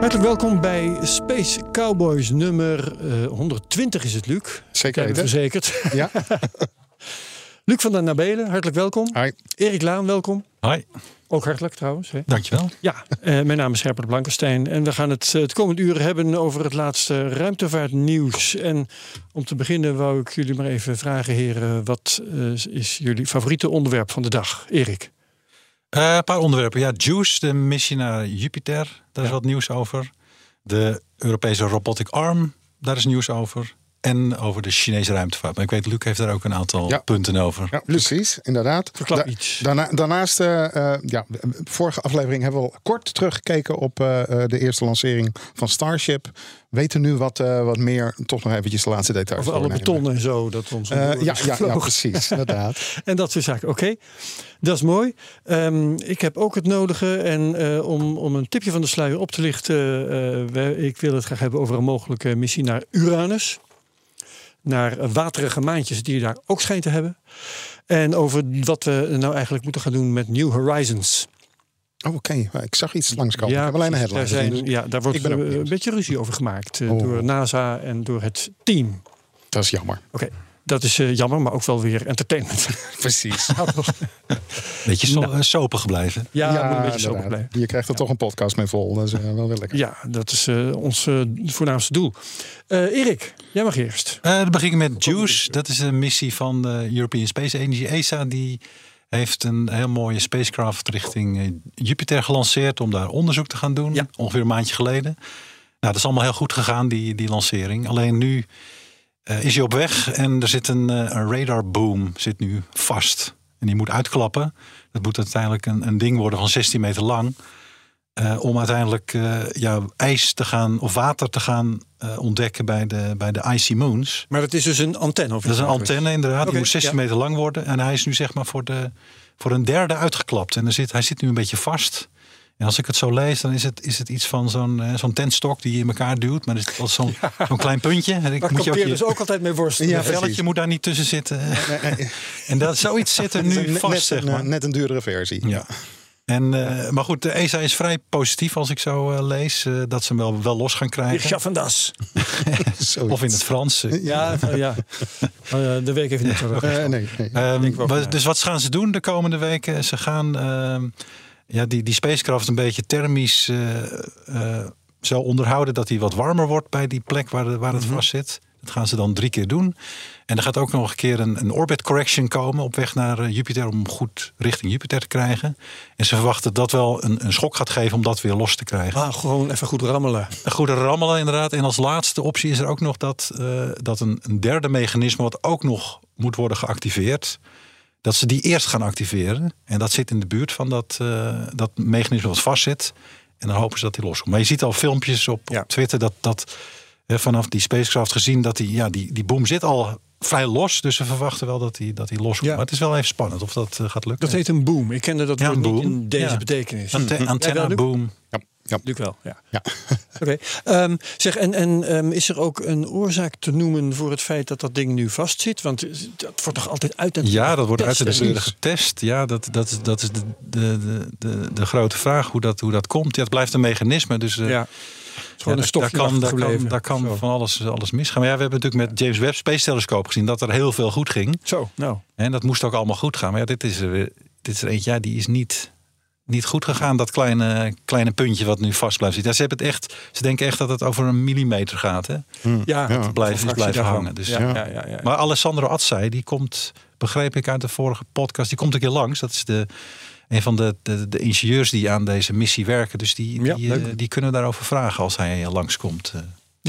Hartelijk welkom bij Space Cowboys nummer eh, 120 is het, Luc. Zeker weten. verzekerd. Ja, Luc van der Nabelen, hartelijk welkom. Hi. Erik Laan, welkom. Hoi, Ook hartelijk trouwens. Hè? dankjewel. Ja, eh, mijn naam is Herbert Blankenstein en we gaan het eh, het komend uur hebben over het laatste ruimtevaartnieuws. En om te beginnen wou ik jullie maar even vragen, heren, wat eh, is jullie favoriete onderwerp van de dag? Erik. Eh, een paar onderwerpen. Ja, JUICE, de missie naar Jupiter. Daar is wat nieuws over. De Europese Robotic Arm, daar is nieuws over. En over de Chinese ruimtevaart. Maar ik weet, Luc heeft daar ook een aantal Ja. punten over. ja precies, inderdaad. Verklap Da- iets. Daarna, daarnaast, eh, eh, ja, vorige aflevering hebben we al kort teruggekeken op eh, eh, de eerste lancering van Starship. Weten nu wat, eh, wat meer, toch nog eventjes de laatste details. Over alle doornemen. beton en zo, dat ons ja, ja, ja, precies, inderdaad. En dat soort zaken. Oké, dat is mooi. Ehm, ik heb ook het nodige. En eh, om, om een tipje van de sluier op te lichten. eh, we- ik wil het graag hebben over een mogelijke missie naar Uranus. Naar waterige maantjes die je daar ook schijnt te hebben. En over wat we nou eigenlijk moeten gaan doen met New Horizons. Oh, Oké, ik zag iets langskomen. ik heb alleen een headline daar, zijn, ja, daar wordt een beetje ruzie over gemaakt. eh, Oh. Door NASA en door het team. Dat is jammer. Oké, dat is eh, jammer, maar ook wel weer entertainment. Precies. Beetje so Nou. eh, sopig blijven. ja, moet een beetje sober blijven. Je krijgt er toch een podcast mee vol. Dat is eh, wel weer lekker. Ja, dat is eh, ons voornaamste doel. Eh, Erik, jij mag eerst. Eh, dan begin ik met JUICE. Dat is een missie van de European Space Agency. ESA die heeft een heel mooie spacecraft richting Jupiter gelanceerd... om daar onderzoek te gaan doen. Ja. Ongeveer een maandje geleden. Nou, dat is allemaal heel goed gegaan, die, die lancering. Alleen nu eh, is hij op weg en er zit een, eh, een radarboom zit nu vast. En die moet uitklappen. Dat moet uiteindelijk een, een ding worden van 16 meter lang. eh, om uiteindelijk ja, ijs te gaan of water te gaan ontdekken bij de, bij de icy moons. Maar dat is dus een antenne. Of Dat is een antenne inderdaad. Die moet 16 ja. meter lang worden. En hij is nu zeg maar voor, de, voor een derde uitgeklapt. En er zit, hij zit nu een beetje vast. En als ik het zo lees, dan is het, is het iets van zo'n eh, zo'n tentstok die je in elkaar duwt. Maar er zit wel zo'n zo'n klein puntje. En ik moet je ook je, dus ook altijd mee worstelen. Ja, je velletje precies. moet daar niet tussen zitten. en dat, zoiets zit er Het is nu vast, net, zeg een, maar. eh, net een duurdere versie. Ja. En, eh, maar goed, de ESA is vrij positief als ik zo eh, lees. eh, dat ze hem wel, wel los gaan krijgen. Schaffendas. Zoiets. Of in het Frans. eh. Ja, eh, ja. De week even niet. Eh, nee, nee. Ehm, van, dus wat gaan ze doen de komende weken? Ze gaan ehm, ja, die, die spacecraft een beetje thermisch eh, eh, zo onderhouden dat hij wat warmer wordt bij die plek waar, de- waar het vast zit. Dat gaan ze dan drie keer doen. En er gaat ook nog een keer een, een orbit correction komen op weg naar eh, Jupiter om hem goed richting Jupiter te krijgen. En ze verwachten dat wel een, een schok gaat geven om dat weer los te krijgen. Ah, gewoon even goed rammelen. Een goede rammelen inderdaad. En als laatste optie is er ook nog dat, dat een, een derde mechanisme... wat ook nog moet worden geactiveerd... dat ze die eerst gaan activeren. En dat zit in de buurt van dat, eh, dat mechanisme wat vastzit. En dan hopen ze dat die loskomt. Maar je ziet al filmpjes op, Ja. op Twitter... dat, dat hè, vanaf die spacecraft gezien... dat die, ja, die, die boom zit al vrij los. Dus ze verwachten wel dat die, dat die loskomt. Ja. Maar het is wel even spannend of dat eh, gaat lukken. Dat heet een boom. Ik kende dat Ja, woord een niet boom. in deze Ja. betekenis. Ante- wel, antenna boom. Ja, ja. Luc wel, ja. Ja. Oké. Ehm, zeg, en, en ehm, is er ook een oorzaak te noemen voor het feit dat dat ding nu vastzit? Want eh, dat wordt toch altijd uit en Ja, dat wordt uit de getest. Ja, dat, dat, is- dat is de, de, de, de, grote vraag hoe dat, hoe dat komt. Ja, het blijft een mechanisme. Dus eh, Ja. Daar kan, daar kan, daar kan van alles, alles misgaan. Maar ja, we hebben natuurlijk met James Webb Space Telescope gezien dat er heel veel goed ging. Zo, nou. En dat moest ook allemaal goed gaan. Maar ja, dit is er, dit is er eentje, ja, die is niet, niet goed gegaan. Dat kleine, kleine puntje wat nu vast blijft zitten. Ja, ze, hebben het echt, ze denken echt dat het over een millimeter gaat. Hè? Ja, Ja. is fractie blijven hangen, dus- ja, Ja. ja, ja, ja. Maar Alessandro Atzai, die komt, begreep ik uit de vorige podcast, die komt een keer langs. Dat is de, een van de, de, de ingenieurs die aan deze missie werken. Dus die, Ja, die, eh, die kunnen daarover vragen als hij eh, langskomt.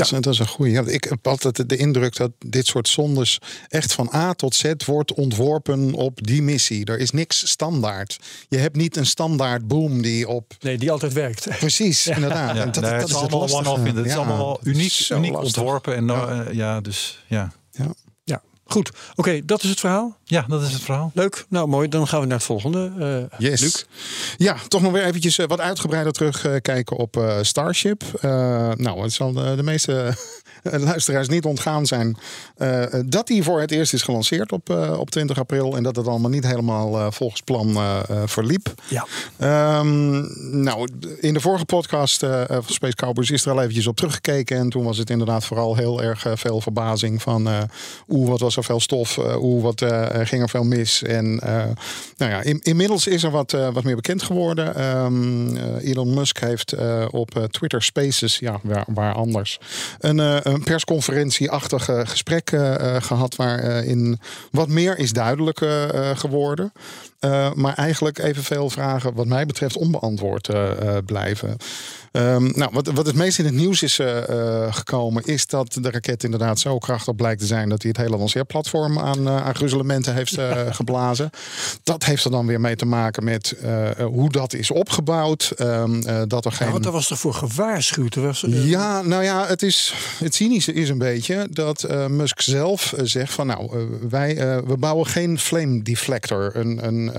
Dat, is, dat is een goede. Ja, ik heb altijd de indruk dat dit soort zondes echt van A tot Z wordt ontworpen op die missie. Er is niks standaard. Je hebt niet een standaard boom die op. Nee, die altijd werkt. Precies, inderdaad. Ja, En dat, nee, dat het is het allemaal lastige. one-off. Het is Ja, allemaal uniek, zo uniek lastig. ontworpen. En nou, eh, ja, dus ja. Ja. Goed. Oké, dat is het verhaal. ja, dat is het verhaal. Leuk. Nou, mooi. Dan gaan we naar het volgende. eh, Yes. Luc. Ja, toch nog weer eventjes eh, wat uitgebreider terugkijken op eh, Starship. Eh, nou, het zal de, de meeste luisteraars niet ontgaan zijn eh, dat die voor het eerst is gelanceerd op, eh, op 20 april. En dat het allemaal niet helemaal eh, volgens plan eh, eh, verliep. Ja. Ehm, nou, in de vorige podcast eh, van Space Cowboys is er al eventjes op teruggekeken. En toen was het inderdaad vooral heel erg eh, veel verbazing van... eh oeh, wat was er veel stof, eh, oeh, wat eh, ging er veel mis. En eh, nou ja, in- inmiddels is er wat, eh, wat meer bekend geworden. Ehm, eh, Elon Musk heeft eh, op eh, Twitter Spaces, ja, waar, waar anders... een, eh, een persconferentie-achtig eh, gesprek eh, eh, gehad... waarin wat meer is duidelijk eh, eh, geworden... Maar eigenlijk evenveel vragen, wat mij betreft, onbeantwoord blijven. Um, nou, wat, wat het meest in het nieuws is uh, gekomen, is dat de raket inderdaad zo krachtig blijkt te zijn dat hij het hele lanceerplatform aan, aan gruzelementen heeft geblazen. Dat heeft er dan weer mee te maken met hoe dat is opgebouwd. Um, dat er geen. Nou, daar was er voor gewaarschuwd. Was, Ja, nou ja, het, is, het cynische is een beetje dat Musk zelf zegt van nou, wij we bouwen geen flame deflector, een, een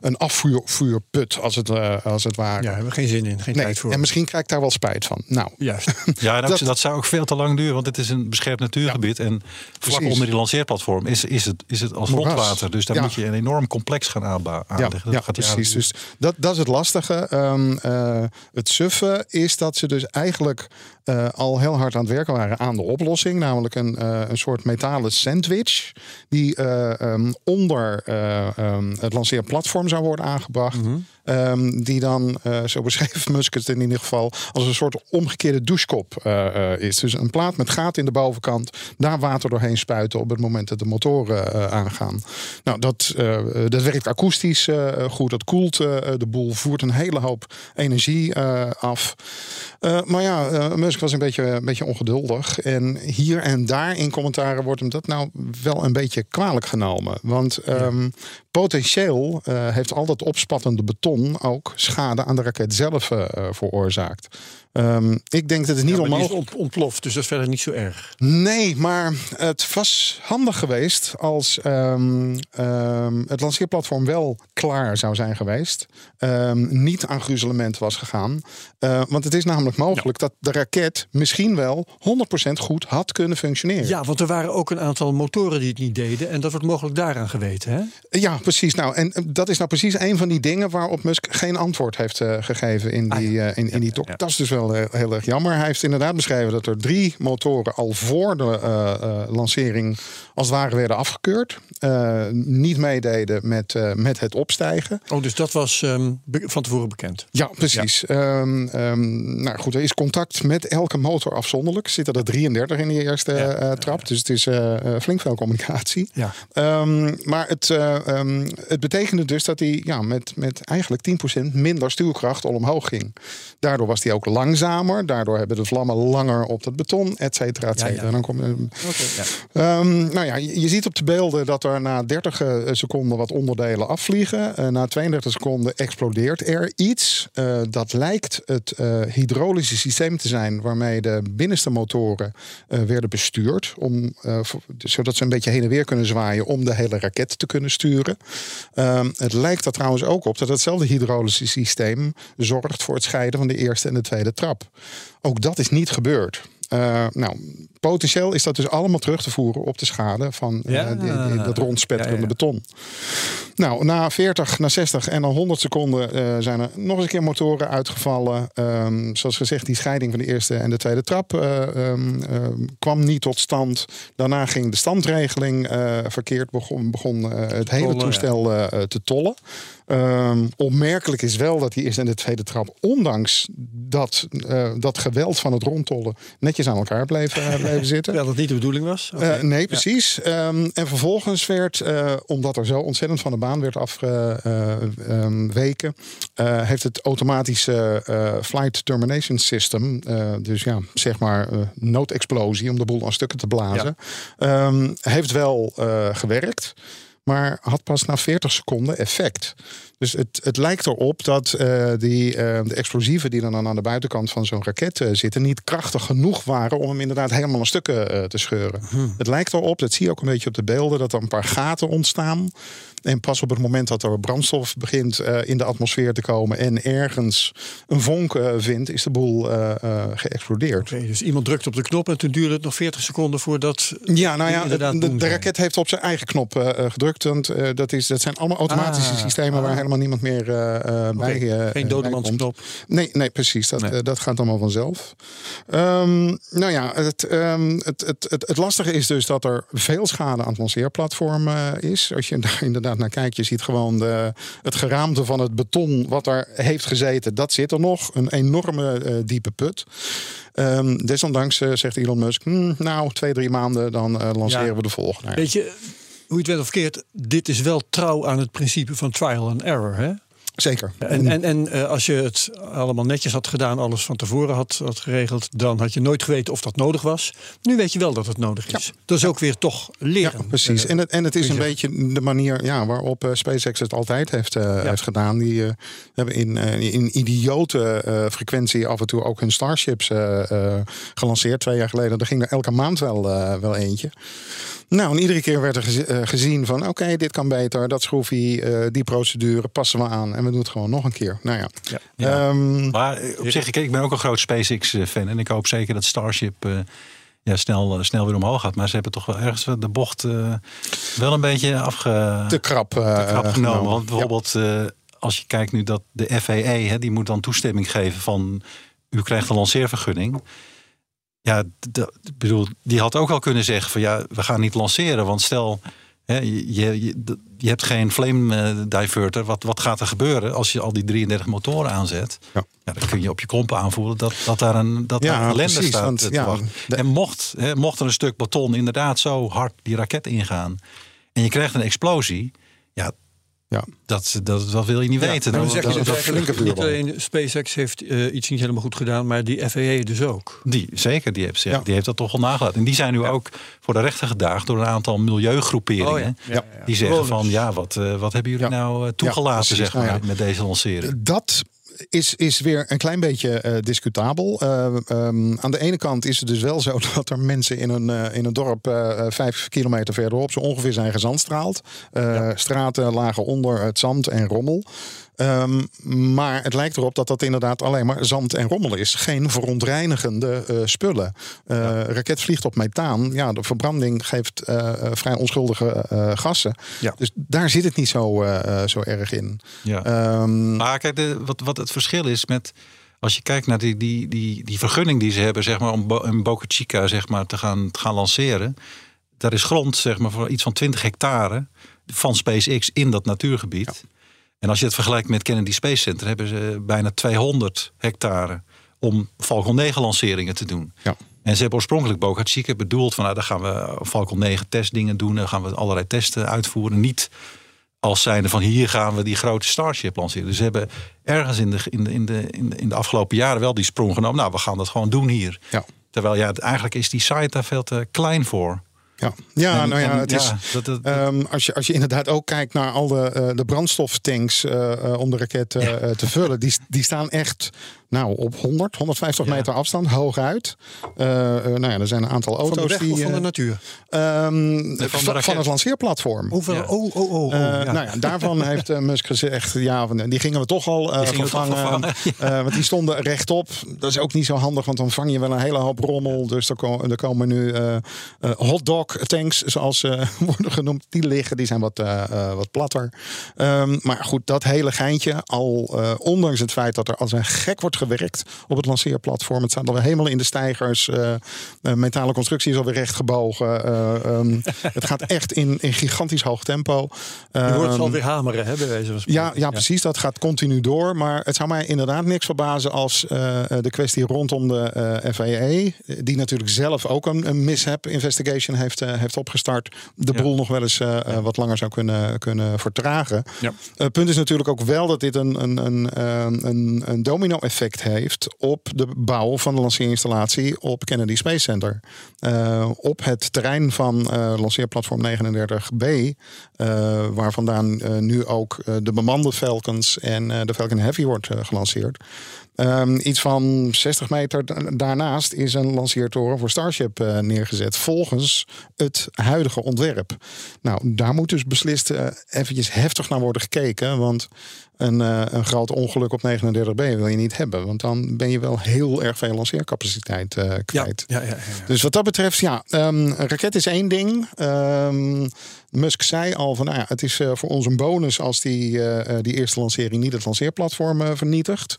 een afvuurput, als het, als het ware. Ja, hebben we geen zin in, geen nee, tijd voor. En misschien krijg ik daar wel spijt van. Nou, juist. Ja, dat, dat, zou ook veel te lang duren, want het is een beschermd natuurgebied. Ja, en vlak precies. onder die lanceerplatform is, is, het, is het als grondwater. Dus daar ja. moet je een enorm complex gaan aanleggen. Ja, dat ja precies. Dus dat, dat is het lastige. Um, uh, het suffe is dat ze dus eigenlijk uh, al heel hard aan het werken waren aan de oplossing. Namelijk een, uh, een soort metalen sandwich. Die uh, um, onder um, het lanceerplatform zou worden aangebracht. Mm -hmm. Die dan, zo beschreef Musk het in ieder geval, als een soort omgekeerde douchekop is. Dus een plaat met gaten in de bovenkant. Daar water doorheen spuiten op het moment dat de motoren aangaan. Nou, dat, dat werkt akoestisch goed. Dat koelt de boel. Voert een hele hoop energie af. maar ja, Musk was een beetje, een beetje ongeduldig. En hier en daar in commentaren wordt hem dat nou wel een beetje kwalijk genomen. Want um, potentieel uh, heeft al dat opspattende beton ook schade aan de raket zelf uh, veroorzaakt. Um, ik denk dat het niet ja, onmogelijk is ontploft, dus dat is verder niet zo erg. Nee, maar het was handig geweest als um, um, het lanceerplatform wel klaar zou zijn geweest. niet aan gruzelement was gegaan. Uh, want het is namelijk mogelijk ja. dat de raket misschien wel 100% goed had kunnen functioneren. Ja, want er waren ook een aantal motoren die het niet deden. En dat wordt mogelijk daaraan geweten, hè? Ja, precies. Nou, en dat is nou precies een van die dingen waarop Musk geen antwoord heeft uh, gegeven in die, uh, in, in die talk. Dat is dus wel heel, heel, erg jammer. Hij heeft inderdaad beschreven dat er drie motoren al voor de uh, uh, lancering als het ware werden afgekeurd. Niet meededen met, met het opstijgen. Oh, dus dat was um, van tevoren bekend? Ja, precies. Ja. Um, um, nou goed, er is contact met elke motor afzonderlijk. Zitten er 33 in die eerste ja. trap. Dus het is flink veel communicatie. Ja. maar het, het betekende dus dat hij ja, met, met eigenlijk 10% minder stuwkracht al omhoog ging. Daardoor was hij ook langzamer. Daardoor hebben de vlammen langer op het beton, et cetera, et cetera. Ja, ja. Dan kom, okay, ja. um, nou ja, je, je, ziet op de beelden dat er na 30 seconden wat onderdelen afvliegen. Uh, na 32 seconden explodeert er iets. Uh, dat lijkt het uh, hydraulische systeem te zijn waarmee de binnenste motoren werden bestuurd. Om, zodat ze een beetje heen en weer kunnen zwaaien om de hele raket te kunnen sturen. Um, het lijkt er trouwens ook op dat hetzelfde hydraulische systeem zorgt voor het scheiden van de eerste en de tweede Ook dat is niet gebeurd. Uh, nou, potentieel is dat dus allemaal terug te voeren op de schade van uh, ja. die, die, dat rondspetterende ja, ja. beton. Nou, na 40, na 60 en dan 100 seconden uh, zijn er nog eens een keer motoren uitgevallen. Um, zoals gezegd, die scheiding van de eerste en de tweede trap um, kwam niet tot stand. Daarna ging de standregeling verkeerd, begon, begon het hele tollen, toestel te tollen. Um, opmerkelijk is wel dat die eerste en de tweede trap, ondanks dat, dat geweld van het rondtollen, netjes netjes aan elkaar bleven, eh, bleven zitten. Terwijl dat niet de bedoeling was. Eh, nee, precies. Ehm, en vervolgens werd, eh, omdat er zo ontzettend van de baan werd afgeweken, heeft het automatische flight termination system, dus ja, zeg maar noodexplosie om de boel aan stukken te blazen, ehm, heeft wel gewerkt. Maar had pas na 40 seconden effect. Dus het, het lijkt erop dat eh, die, eh, de explosieven die dan aan de buitenkant van zo'n raket eh, zitten, niet krachtig genoeg waren om hem inderdaad helemaal in stukken te scheuren. Het lijkt erop, dat zie je ook een beetje op de beelden, dat er een paar gaten ontstaan. En pas op het moment dat er brandstof begint in de atmosfeer te komen en ergens een vonk vindt, is de boel geëxplodeerd. Dus iemand drukt op de knop en toen duurde het nog 40 seconden voordat. Ja, nou ja, de, raket heeft op zijn eigen knop gedrukt. Want dat, is, dat zijn allemaal automatische Ah, systemen waar ah. Helemaal niemand meer eh, eh, bij Oké, eh, Geen bij komt. dodemansknop. Nee, nee, precies. Dat, Nee. dat gaat allemaal vanzelf. Ehm, nou ja, het, ehm, het, het, het, het lastige is dus dat er veel schade aan het lanceerplatform is. Als je daar inderdaad naar kijkt, je ziet gewoon de, het geraamte van het beton wat er heeft gezeten. Dat zit er nog. Een enorme diepe put. Ehm, desondanks zegt Elon Musk, "Hmm, nou, twee, drie maanden, dan eh, lanceren Ja. we de volgende. Weet je, hoe het werd of verkeerd, dit is wel trouw aan het principe van trial and error. Hè? Zeker. En, en, en eh, als je het allemaal netjes had gedaan, alles van tevoren had, had geregeld, dan had je nooit geweten of dat nodig was. Nu weet je wel dat het nodig is. Dat is ook weer toch leren. Ja, precies. Eh, En het, en het is een je beetje de manier ja, waarop eh, SpaceX het altijd heeft, heeft gedaan. Die hebben in, in idiote frequentie af en toe ook hun Starships gelanceerd. Twee jaar geleden. Er ging er elke maand wel, wel eentje. Nou, en iedere keer werd er gezi- gezien van... oké, dit kan beter, dat schroefje, die procedure passen we aan. En we doen het gewoon nog een keer. Nou ja. Ja. Ja. Ehm, Maar eh, op zich, ik, ik ben ook een groot SpaceX-fan. En ik hoop zeker dat Starship eh, ja, snel, eh, snel weer omhoog gaat. Maar ze hebben toch wel ergens de bocht eh, wel een beetje afge, te krap, eh, te krap eh, genomen. Want Ja. bijvoorbeeld, eh, als je kijkt nu dat de FAA, hè, die moet dan toestemming geven van... u krijgt een lanceervergunning. Ja, bedoel, die had ook al kunnen zeggen van ja, we gaan niet lanceren. Want stel, je, je, je- hebt geen flame eh, diverter. Wat, wat gaat er gebeuren als je al die 33 motoren aanzet? Ja. Ja, dan kun je op je kompen aanvoelen dat, dat daar een dat Ja, daar ellende precies, staat. want, ja, de- En mocht, hè, mocht er een stuk beton inderdaad zo hard die raket ingaan... en je krijgt een explosie... Ja, Ja. dat, dat, dat wil je niet weten. Nou, Dan- dan zeg je dat dus flinke niet alleen SpaceX heeft eh, iets niet helemaal goed gedaan, maar die FAA dus ook. Die, zeker, die heeft, Ja. die heeft dat toch wel nagelaten. En die zijn nu ook voor de rechter gedaagd door een aantal milieugroeperingen. Oh ja. Ja, ja. Die zeggen van ja, wat, eh, wat hebben jullie Ja. nou eh, toegelaten zeg maar, Nou ja. met deze lancering? Dat is, is weer een klein beetje eh, discutabel. Eh, ehm, aan de ene kant is het dus wel zo dat er mensen in een, eh, in een dorp vijf kilometer verderop zo ongeveer zijn gezandstraald. Straten lagen onder het zand en rommel. Ehm, maar het lijkt erop dat dat inderdaad alleen maar zand en rommel is. Geen verontreinigende eh, spullen. Eh, Raket vliegt op methaan. Ja, de verbranding geeft eh, vrij onschuldige gassen. Ja. Dus daar zit het niet zo, zo erg in. Ja. Ehm, Maar kijk, de, wat, wat het verschil is met. Als je kijkt naar die, die, die, die vergunning die ze hebben, zeg maar, om een Boca Chica zeg maar, te, gaan, te gaan lanceren. Daar is grond zeg maar, voor iets van 20 hectare van SpaceX in dat natuurgebied. En als je het vergelijkt met Kennedy Space Center, hebben ze bijna 200 hectare om Falcon 9 lanceringen te doen. Ja. En ze hebben oorspronkelijk Boca Chica bedoeld van nou, daar gaan we Falcon 9 testdingen doen. Dan gaan we allerlei testen uitvoeren. Niet als zijnde van hier gaan we die grote Starship lanceren. Dus ze hebben ergens in de, in de, in de, in de, afgelopen jaren wel die sprong genomen. Nou, we gaan dat gewoon doen hier. Ja. Terwijl ja, eigenlijk is die site daar veel te klein voor. Ja, ja En- nou ja, het is. dat, dat, ehm, als, je, als je inderdaad ook kijkt naar al de, eh, de brandstoftanks eh, eh, om de raket te vullen, die, die staan echt nou, op 100, 150 Ja. meter afstand, hooguit. Eh, nou ja, er zijn een aantal Van de auto's weg die. of van de natuur? ehm, de van, het lanceerplatform. Hoeveel? Ja. Oh, oh, oh. oh Eh, ja. Nou ja, daarvan heeft Musk gezegd, ja, van, die gingen we toch al eh, gingen we toch vervangen. Eh, want die stonden rechtop. Dat is ook niet zo handig, want dan vang je wel een hele hoop rommel. Dus er, ko- er komen nu hotdog tanks, zoals ze worden genoemd, die liggen. Die zijn wat, wat platter. Ehm, maar goed, dat hele geintje, al eh, ondanks het feit dat er als een gek wordt gewerkt op het lanceerplatform. Het staat alweer helemaal in de stijgers. eh, eh, metalen constructie is alweer recht gebogen. Eh, ehm, het gaat echt in, in gigantisch hoog tempo. Je hoort het Ehm, alweer hameren, hè, bij wijze van spreken. ja, ja, precies. Dat gaat continu door. Maar het zou mij inderdaad niks verbazen als de kwestie rondom de eh FAA, die natuurlijk zelf ook een, een mishap investigation heeft, heeft opgestart, de Ja. boel nog wel eens wat langer zou kunnen, kunnen vertragen. Ja. Het punt is natuurlijk ook wel dat dit een, een, een, een, een domino-effect heeft op de bouw van de lanceerinstallatie op Kennedy Space Center. Eh, op het terrein van eh, lanceerplatform 39B, eh, waar vandaan nu ook de bemande Falcons en de Falcon Heavy wordt gelanceerd. Ehm, iets van 60 meter da- daarnaast is een lanceertoren voor Starship eh, neergezet. Volgens het huidige ontwerp. Nou, daar moet dus beslist eh, eventjes heftig naar worden gekeken. Want een, eh, een groot ongeluk op 39B wil je niet hebben. Want dan ben je wel heel erg veel lanceercapaciteit kwijt. ja, ja, ja. Dus wat dat betreft, ja, ehm, een raket is één ding. Ehm, Musk zei al van, nou ja, het is voor ons een bonus als die, die eerste lancering niet het lanceerplatform vernietigt.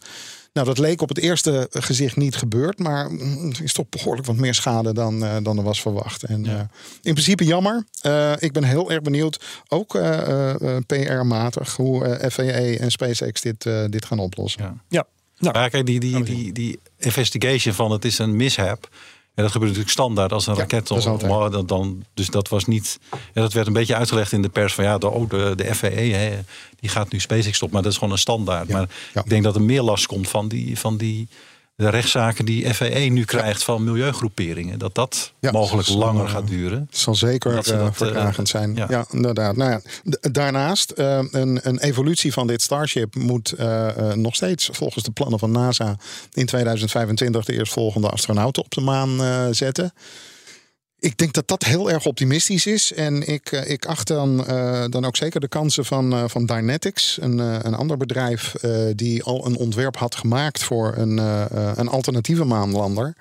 Nou, dat leek op het eerste gezicht niet gebeurd, maar er is toch behoorlijk wat meer schade dan, eh, dan er was verwacht. En eh, in principe jammer. Eh, ik ben heel erg benieuwd, ook eh, eh, eh, PR-matig, hoe eh, FAA en SpaceX dit, eh, dit gaan oplossen. Ja. ja. Nou, Ja, kijk, die, die, die, die investigation van het is een mishap. En dat gebeurt natuurlijk standaard als een Ja, raket dat om- dan, dan, Dus dat was niet. Ja, dat werd een beetje uitgelegd in de pers van ja, de, oh, de, de FAA, hè, die gaat nu SpaceX op. Maar dat is gewoon een standaard. Ja, Maar ik denk dat er meer last komt van die, van die de rechtszaken die FAA nu krijgt van milieugroeperingen. Dat dat Ja, mogelijk langer eh, gaat duren. Het zal zeker Dat ze eh, dat, eh, zijn. Ja. ja. inderdaad. Nou daarnaast, eh, een, een evolutie van dit Starship moet eh, eh, nog steeds volgens de plannen van NASA in 2025 de eerstvolgende astronauten op de maan eh, zetten. Ik denk dat dat heel erg optimistisch is. En ik, eh, ik acht dan, eh, dan ook zeker de kansen van, eh, van Dynetics, een, een ander bedrijf die al een ontwerp had gemaakt voor een, een alternatieve maanlander.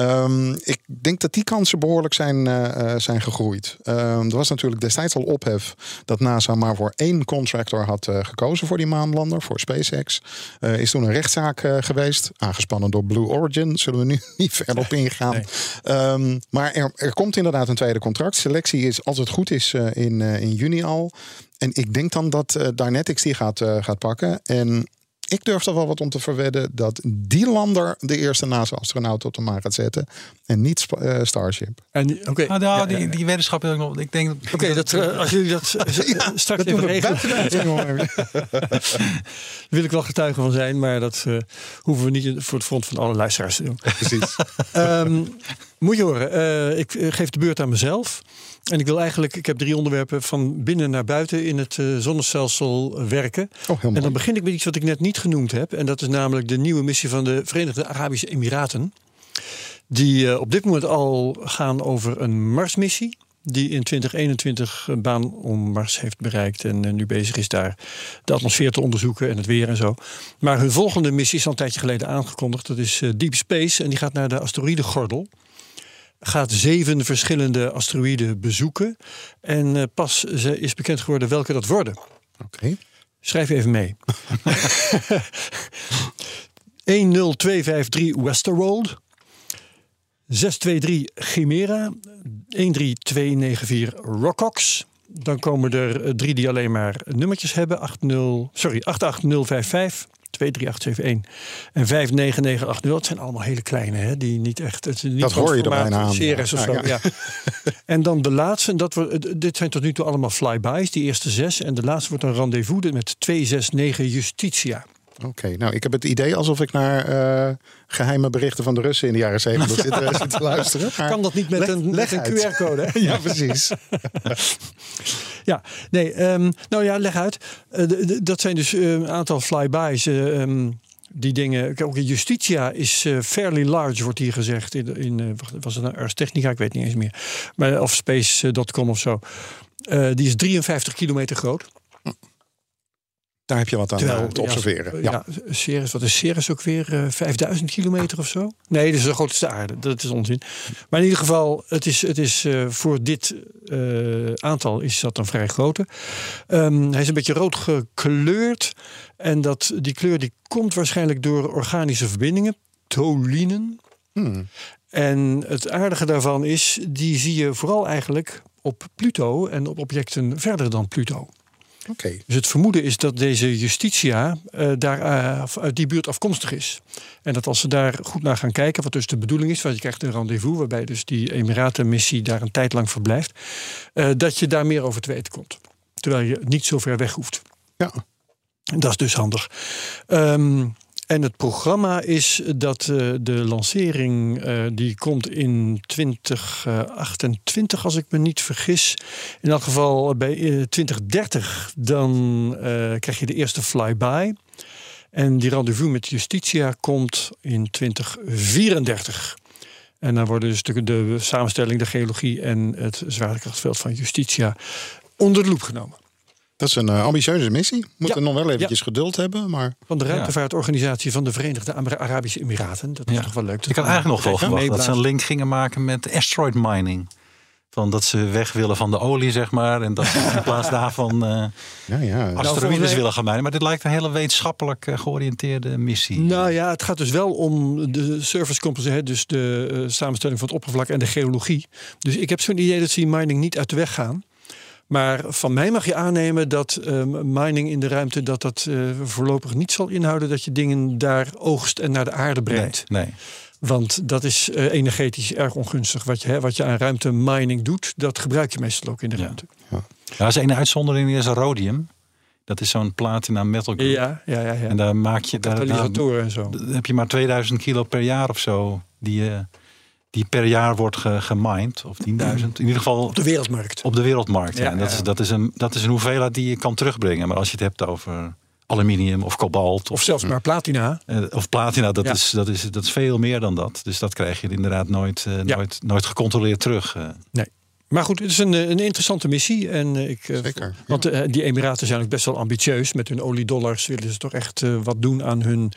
Ehm, ik denk dat die kansen behoorlijk zijn, eh, eh, zijn gegroeid. Ehm, er was natuurlijk destijds al ophef dat NASA maar voor één contractor had eh, gekozen voor die maanlander, voor SpaceX. Eh, is toen een rechtszaak geweest, aangespannen door Blue Origin. Zullen we nu niet verder op ingaan. Ehm, maar er, er komt inderdaad een tweede contract. Selectie is, als het goed is, in, in juni al. En ik denk dan dat Dynetics die gaat, gaat pakken. En ik durf er wel wat om te verwedden dat die lander de eerste NASA-astronaut op de maan gaat zetten. En niet Sp- eh, Starship. en oké. Ah, nou, Ja, die, die wetenschap wil ik nog. Ik denk dat. Oké, dat, eh, als jullie dat straks even regelen, wil ik wel getuige van zijn, maar dat eh, hoeven we niet voor het front van alle luisteraars te doen. Precies. Ehm, moet je horen, eh, ik geef de beurt aan mezelf. En ik wil eigenlijk, ik heb drie onderwerpen van binnen naar buiten in het eh, zonnestelsel werken. Oh, En dan begin ik met iets wat ik net niet genoemd heb. En dat is namelijk de nieuwe missie van de Verenigde Arabische Emiraten. Die eh, op dit moment al gaan over een Marsmissie. Die in 2021 een baan om Mars heeft bereikt. En eh, nu bezig is daar de atmosfeer te onderzoeken en het weer en zo. Maar hun volgende missie is al een tijdje geleden aangekondigd. Dat is Deep Space. En die gaat naar de asteroïdengordel. Gaat zeven verschillende asteroïden bezoeken. En eh, pas ze- is bekend geworden welke dat worden. Oké. Schrijf even mee. 10253 Westerwold. 623 Chimera. 13294 Rockox. Dan komen er eh, drie die alleen maar nummertjes hebben. 80, sorry, 88055. 23871 en 59980. Het zijn allemaal hele kleine, hè? die niet echt. Het niet Dat hoor je er bijna aan. Of zo. ja. Ja. En dan de laatste, dat wordt, dit zijn tot nu toe allemaal flybys, die eerste zes. En de laatste wordt een rendezvous met 269 Justitia. Oké, nou ik heb het idee alsof ik naar eh, geheime berichten van de Russen in de jaren zeventig zit, eh, zit te luisteren. Maar Kan dat niet met leg- een, een. QR-code? Ja, precies. Ja, nee, ehm, nou ja, leg uit. Eh, dat zijn dus eh, een aantal flybys. eh, ehm, die dingen. Ook Justitia is fairly large, wordt hier gezegd. In, in was het nou Ars Technica? Ik weet niet eens meer. Maar, of Space.com of zo. Die is 53 kilometer groot. Daar heb je wat aan Terwijl, eh, te observeren. Ja, Ja, Ceres, wat is Ceres ook weer? eh 5000 kilometer of zo? Nee, dat is de grootste aarde. Dat is onzin. Maar in ieder geval, het is, het is eh, voor dit eh, aantal is dat een vrij grote. Ehm, hij is een beetje rood gekleurd. En dat, die kleur die komt waarschijnlijk door organische verbindingen. Tolinen. Hmm. En het aardige daarvan is, die zie je vooral eigenlijk op Pluto en op objecten verder dan Pluto. Dus het vermoeden is dat deze Justitia eh, daar eh, uit die buurt afkomstig is. En dat als ze daar goed naar gaan kijken, wat dus de bedoeling is, want je krijgt een rendezvous waarbij dus die Emiratenmissie daar een tijd lang verblijft, eh, dat je daar meer over te weten komt. Terwijl je niet zo ver weg hoeft. Ja. Dat is dus handig. Ehm, en het programma is dat eh, de lancering eh, die komt in 2028, als ik me niet vergis. In elk geval bij eh, 2030 dan eh, krijg je de eerste flyby. En die rendezvous met Justitia komt in 2034. En dan worden dus de, de samenstelling, de geologie en het zwaartekrachtveld van Justitia onder de loep genomen. Dat is een eh, ambitieuze missie. Moeten Ja. nog wel eventjes geduld hebben, maar Van de ruimtevaartorganisatie van de Verenigde Arabische Emiraten. Dat is Ja. toch wel leuk. Ik had eigenlijk nog wel verwacht dat ze een link gingen maken met asteroid mining. Van dat ze weg willen van de olie, zeg maar. En dat ze in plaats daarvan eh ja, ja. asteroïdes mij- willen gaan mijnen. Maar dit lijkt een hele wetenschappelijk eh, georiënteerde missie. Nou ja, het gaat dus wel om de surface composition, hè, dus de samenstelling van het oppervlak en de geologie. Dus ik heb zo'n idee dat ze die mining niet uit de weg gaan. Maar van mij mag je aannemen dat eh, mining in de ruimte dat dat eh, voorlopig niet zal inhouden dat je dingen daar oogst en naar de aarde brengt. nee. Want dat is eh, energetisch erg ongunstig. Wat je, hè, wat je aan ruimte mining doet, dat gebruik je meestal ook in de Ja. ruimte. Ja, er is één uitzondering, is rhodium. Dat is zo'n platina metal group. Ja, ja, ja. ja. En daar maak je daar, daar, Katalysatoren en zo. daar heb je maar 2000 kilo per jaar of zo. Die, eh, die per jaar wordt ge, gemined. Of 10.000. In ieder geval Op de wereldmarkt. op de wereldmarkt. Ja. Ja, En dat. Is, dat, is een, dat is een hoeveelheid die je kan terugbrengen. Maar als je het hebt over aluminium of kobalt Of of, zelfs maar platina. eh, of platina, dat, Ja. is, dat, is, dat is veel meer dan dat. Dus dat krijg je inderdaad nooit, eh, Ja. nooit, nooit gecontroleerd terug. eh. Maar goed, het is een, eh, een interessante missie. En eh, ik, eh, Zeker, Want eh, die Emiraten zijn ook best wel ambitieus. Met hun oliedollars willen ze toch echt eh, wat doen aan hun,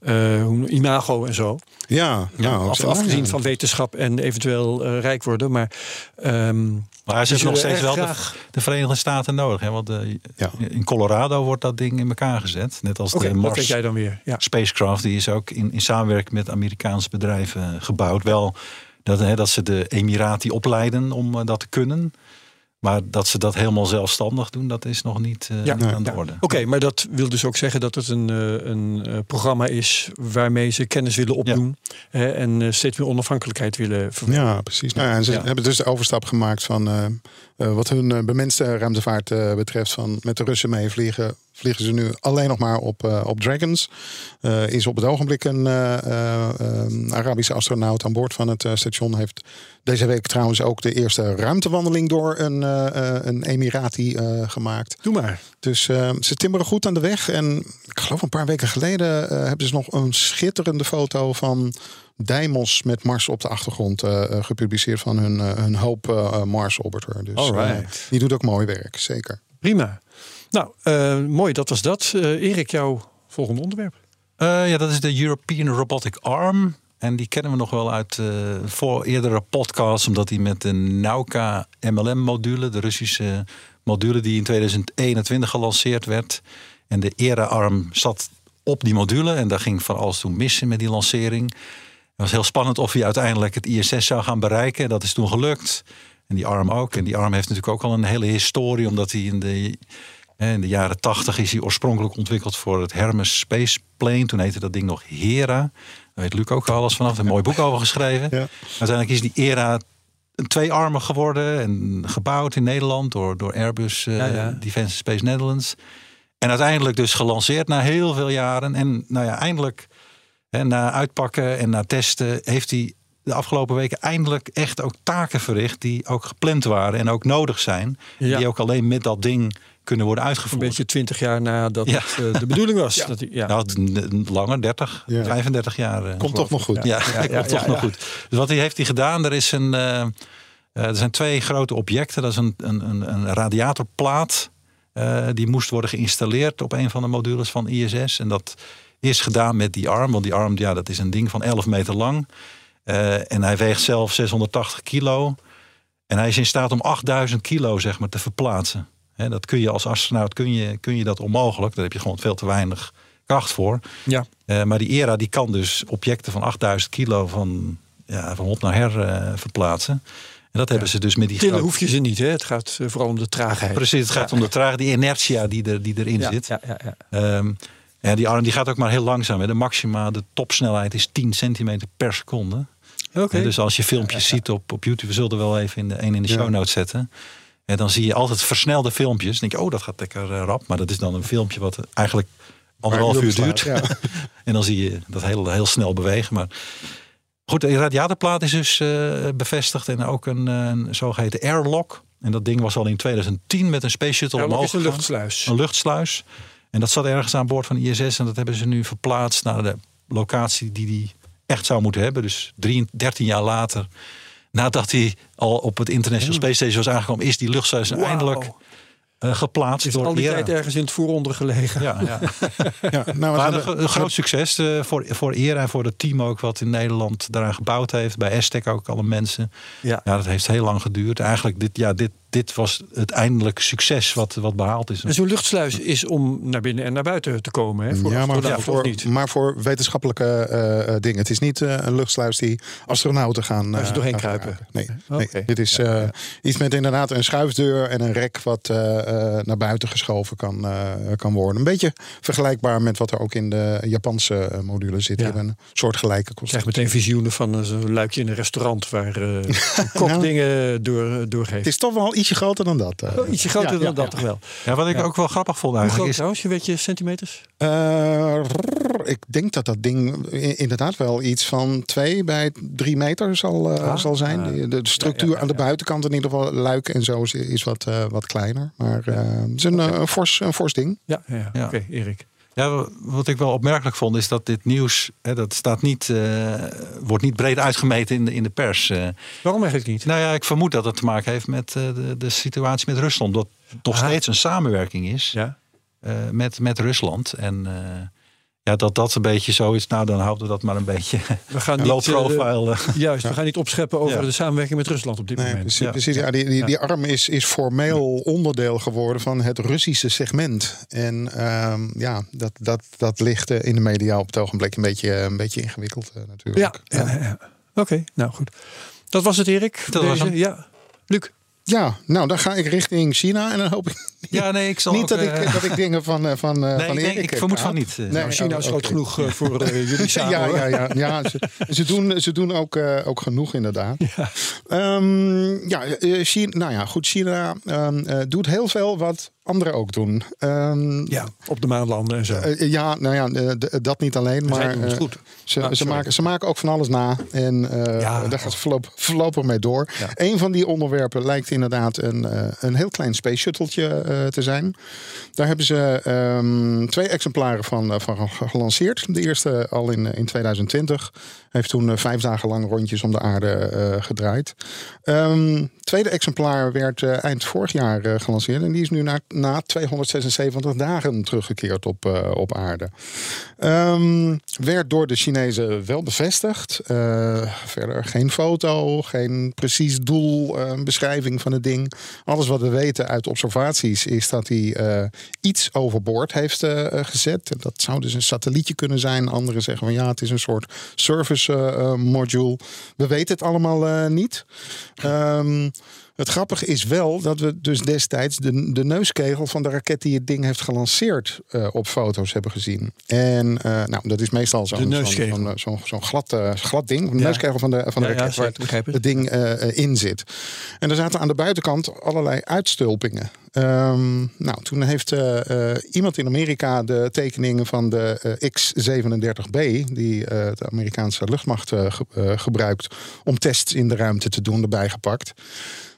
eh, hun imago en zo. ja, nou, Af, afgezien ja. van wetenschap en eventueel eh, rijk worden. Maar ehm, Maar ze hebben nog steeds wel de, de Verenigde Staten nodig. Hè? Want Ja. in Colorado wordt dat ding in elkaar gezet. Net als de Mars jij dan weer. Ja. spacecraft. Die is ook in, in samenwerking met Amerikaanse bedrijven gebouwd. Wel dat, hè, dat ze de Emirati opleiden om eh, dat te kunnen. Maar dat ze dat helemaal zelfstandig doen, dat is nog niet eh, Ja, niet aan de ja. orde. Oké, maar dat wil dus ook zeggen dat het een, eh, een eh, programma is waarmee ze kennis willen opdoen. Hè, en eh, steeds meer onafhankelijkheid willen verwerken. Ja, precies. Nou ja, en ze Ja. hebben dus de overstap gemaakt van eh, eh, wat hun bemenste ruimtevaart betreft. Van met de Russen mee vliegen, vliegen ze nu alleen nog maar op, eh, op Dragons. Eh, is op het ogenblik een eh, eh, eh, Arabische astronaut aan boord van het station. Heeft deze week trouwens ook de eerste ruimtewandeling door een, een Emirati gemaakt. Doe maar. Dus ze timmeren goed aan de weg. En ik geloof een paar weken geleden hebben ze nog een schitterende foto van Deimos met Mars op de achtergrond gepubliceerd van hun, hun eh, Mars Orbiter. Dus die doet ook mooi werk, zeker. Prima. Nou, eh, mooi, dat was dat. Eh, Erik, jouw volgende onderwerp. Eh, ja, dat is de European Robotic Arm. En die kennen we nog wel uit eh, voor eerdere podcasts, omdat die met de Nauka MLM-module, de Russische module die in 2021 gelanceerd werd. En de ERA-arm zat op die module en daar ging van alles toen missen met die lancering. Het was heel spannend of hij uiteindelijk het ISS zou gaan bereiken. Dat is toen gelukt. En die arm ook. En die arm heeft natuurlijk ook al een hele historie, omdat hij in de In de jaren 80 is hij oorspronkelijk ontwikkeld voor het Hermes Space Plane. Toen heette dat ding nog Hera. Daar weet Luc ook alles vanaf. Een mooi boek over geschreven. Ja. Uiteindelijk is die Hera een tweearmig geworden. En gebouwd in Nederland door, door Airbus eh, Ja, ja. Defence Space Netherlands. En uiteindelijk dus gelanceerd na heel veel jaren. En nou ja, eindelijk hè, na uitpakken en na testen heeft hij de afgelopen weken eindelijk echt ook taken verricht die ook gepland waren en ook nodig zijn. Ja. Die ook alleen met dat ding kunnen worden Een uitgevoerd. beetje twintig jaar nadat Ja. het eh, de bedoeling was. Dat hij, ja. Nou, langer, 30, Ja. 35 jaar. eh, Komt toch nog goed. Ja, Ja, dat ja, komt ja, toch ja. nog goed. Dus wat hij heeft hij gedaan, er, is een, eh, er zijn twee grote objecten. Dat is een, een, een, een radiatorplaat. Eh, die moest worden geïnstalleerd op een van de modules van ISS. En dat is gedaan met die arm. Want die arm, ja, dat is een ding van 11 meter lang. Eh, en hij weegt zelf 680 kilo. En hij is in staat om 8000 kilo zeg maar, te verplaatsen. Dat kun je als astronaut kun je, kun je dat onmogelijk. Daar heb je gewoon veel te weinig kracht voor. Ja. Eh, maar die ERA die kan dus objecten van 8000 kilo van, ja, van hop naar her eh, verplaatsen. En dat hebben ze dus met die Tillen grote- hoef je ze niet, hè? Het gaat eh, vooral om de traagheid. Precies, het gaat om de trage, die inertia die, er, die erin Ja, zit. ja, ja, ja. Ehm, ja, die arm die gaat ook maar heel langzaam. Hè. De maxima, de topsnelheid is 10 centimeter per seconde. Oké. Dus als je filmpjes ziet op, op YouTube, we zullen er wel even in de, een in de show notes zetten. En dan zie je altijd versnelde filmpjes. Dan denk je, oh, dat gaat lekker eh, rap. Maar dat is dan een filmpje wat eigenlijk anderhalf uur duurt. Ja. En dan zie je dat heel, heel snel bewegen. Maar goed, de radiatorplaat is dus eh, bevestigd. En ook een, eh, een zogeheten airlock. En dat ding was al in 2010 met een space shuttle omhoog is een luchtsluis. Een luchtsluis. En dat zat ergens aan boord van ISS. En dat hebben ze nu verplaatst naar de locatie die die echt zou moeten hebben. Dus 3, 13 jaar later, nadat hij al op het International Space Station was aangekomen, is die luchtsluis eindelijk eh, geplaatst Is door al die ERA. tijd ergens in het vooronder gelegen. Ja, ja. Ja, nou, Maar de- een groot succes eh, voor, voor ERA en voor het team ook wat in Nederland daaraan gebouwd heeft. Bij Aztec ook alle mensen. Ja. Ja, dat heeft heel lang geduurd. Eigenlijk, dit, ja, dit, dit was het eindelijk succes wat, wat behaald is. En zo'n luchtsluis is om naar binnen en naar buiten te komen. Hè? Voor ja, maar, voor, niet? maar voor wetenschappelijke eh, eh, dingen. Het is niet eh, een luchtsluis die astronauten gaan. Ze eh, doorheen gaan kruipen. Nee, nee, dit is eh, iets met inderdaad een schuifdeur en een rek wat eh, eh, naar buiten geschoven kan, eh, kan worden. Een beetje vergelijkbaar met wat er ook in de Japanse module zit. Ja. Een soort gelijke Ik krijg constructie. meteen visioenen van zo'n luikje in een restaurant waar eh kok Nou, dingen door, doorgeeft. Het is toch wel ietsje groter dan dat. eh. Oh, ietsje groter Ja, dan ja, dat ja. toch wel. Ja, wat ik Ja. ook wel grappig vond Hoe eigenlijk groot is... trouwens? Je weet je centimeters? Eh, rrr, ik denk dat dat ding inderdaad wel iets van twee bij drie meter zal, eh, Ah, zal zijn. ah. De, de structuur Ja, ja, aan de ja. buitenkant in ieder geval, luik en zo, is, is wat, wat kleiner. Maar het is een, een, fors, een fors ding. Ja, ja, ja. Ja. oké, Erik. Ja, wat ik wel opmerkelijk vond is dat dit nieuws, hè, dat staat niet, eh, wordt niet breed uitgemeten in de, in de pers. eh. Waarom eigenlijk niet? nou ja, ik vermoed dat het te maken heeft met eh, de, de situatie met Rusland. Dat nog Ah. steeds een samenwerking is Ja. met, met Rusland. En ja, dat dat een beetje zo is, nou dan houden we dat maar een beetje We gaan niet, low eh, profile. eh. juist, we gaan niet opscheppen over Ja. de samenwerking met Rusland op dit Nee, moment. precies. Ja. precies ja, die, die, die arm is, is formeel onderdeel geworden van het Russische segment. En ehm, ja, dat, dat, dat ligt eh, in de media op het ogenblik een beetje, een beetje ingewikkeld natuurlijk. Ja, ja, ja. oké, nou goed. Dat was het, Erik. Dat was hem. Ja, Luc. Ja, nou dan ga ik richting China en dan hoop ik Ja, nee, ik zal niet ook, dat, eh, ik, dat ik dingen van, eh, van, eh, Nee, van ik denk- Erik ik vermoed praat. van niet, eh. Nee, Nou, China is oh, groot genoeg eh, voor eh, jullie samen. Ja, ja, ja, ja ze, ze doen, ze doen ook, eh, ook genoeg inderdaad. Ehm, ja, eh, China, nou ja, goed, China ehm, eh, doet heel veel wat anderen ook doen. Ehm, Ja, op de maanlanden en zo. eh, ja, nou ja, eh, dat niet alleen, maar eh, goed. Ze, Ah, ze, maken, ze maken ook van alles na. En eh, Ja. daar gaat ze voorlopig, voorlopig mee door. Ja. Een van die onderwerpen lijkt inderdaad een, eh, een heel klein space shuttletje eh, te zijn. Daar hebben ze ehm, twee exemplaren van, eh, van gelanceerd. De eerste al in, in 2020. Heeft toen eh, vijf dagen lang rondjes om de aarde eh, gedraaid. Ehm tweede exemplaar werd eh, eind vorig jaar eh, gelanceerd. En die is nu na, na 276 dagen teruggekeerd op, eh, op aarde. Ehm, werd door de Chinezen wel bevestigd. Eh, verder geen foto, geen precies doel, eh, beschrijving van het ding. Alles wat we weten uit observaties is dat hij eh, iets overboord heeft eh, gezet. Dat zou dus een satellietje kunnen zijn. Anderen zeggen van ja, het is een soort service module. We weten het allemaal niet. Ehm, het grappige is wel dat we dus destijds de, de neuskegel van de raket die het ding heeft gelanceerd eh, op foto's hebben gezien. En eh, nou, dat is meestal zo'n glad, eh, glad ding. De Ja. neuskegel van de, van de Ja, ja, raket waar het ding in zit. En er zaten aan de buitenkant allerlei uitstulpingen. Ehm, nou, toen heeft iemand in Amerika de tekeningen van de eh, X-37B, die de Amerikaanse luchtmacht ge- gebruikt om tests in de ruimte te doen, erbij gepakt.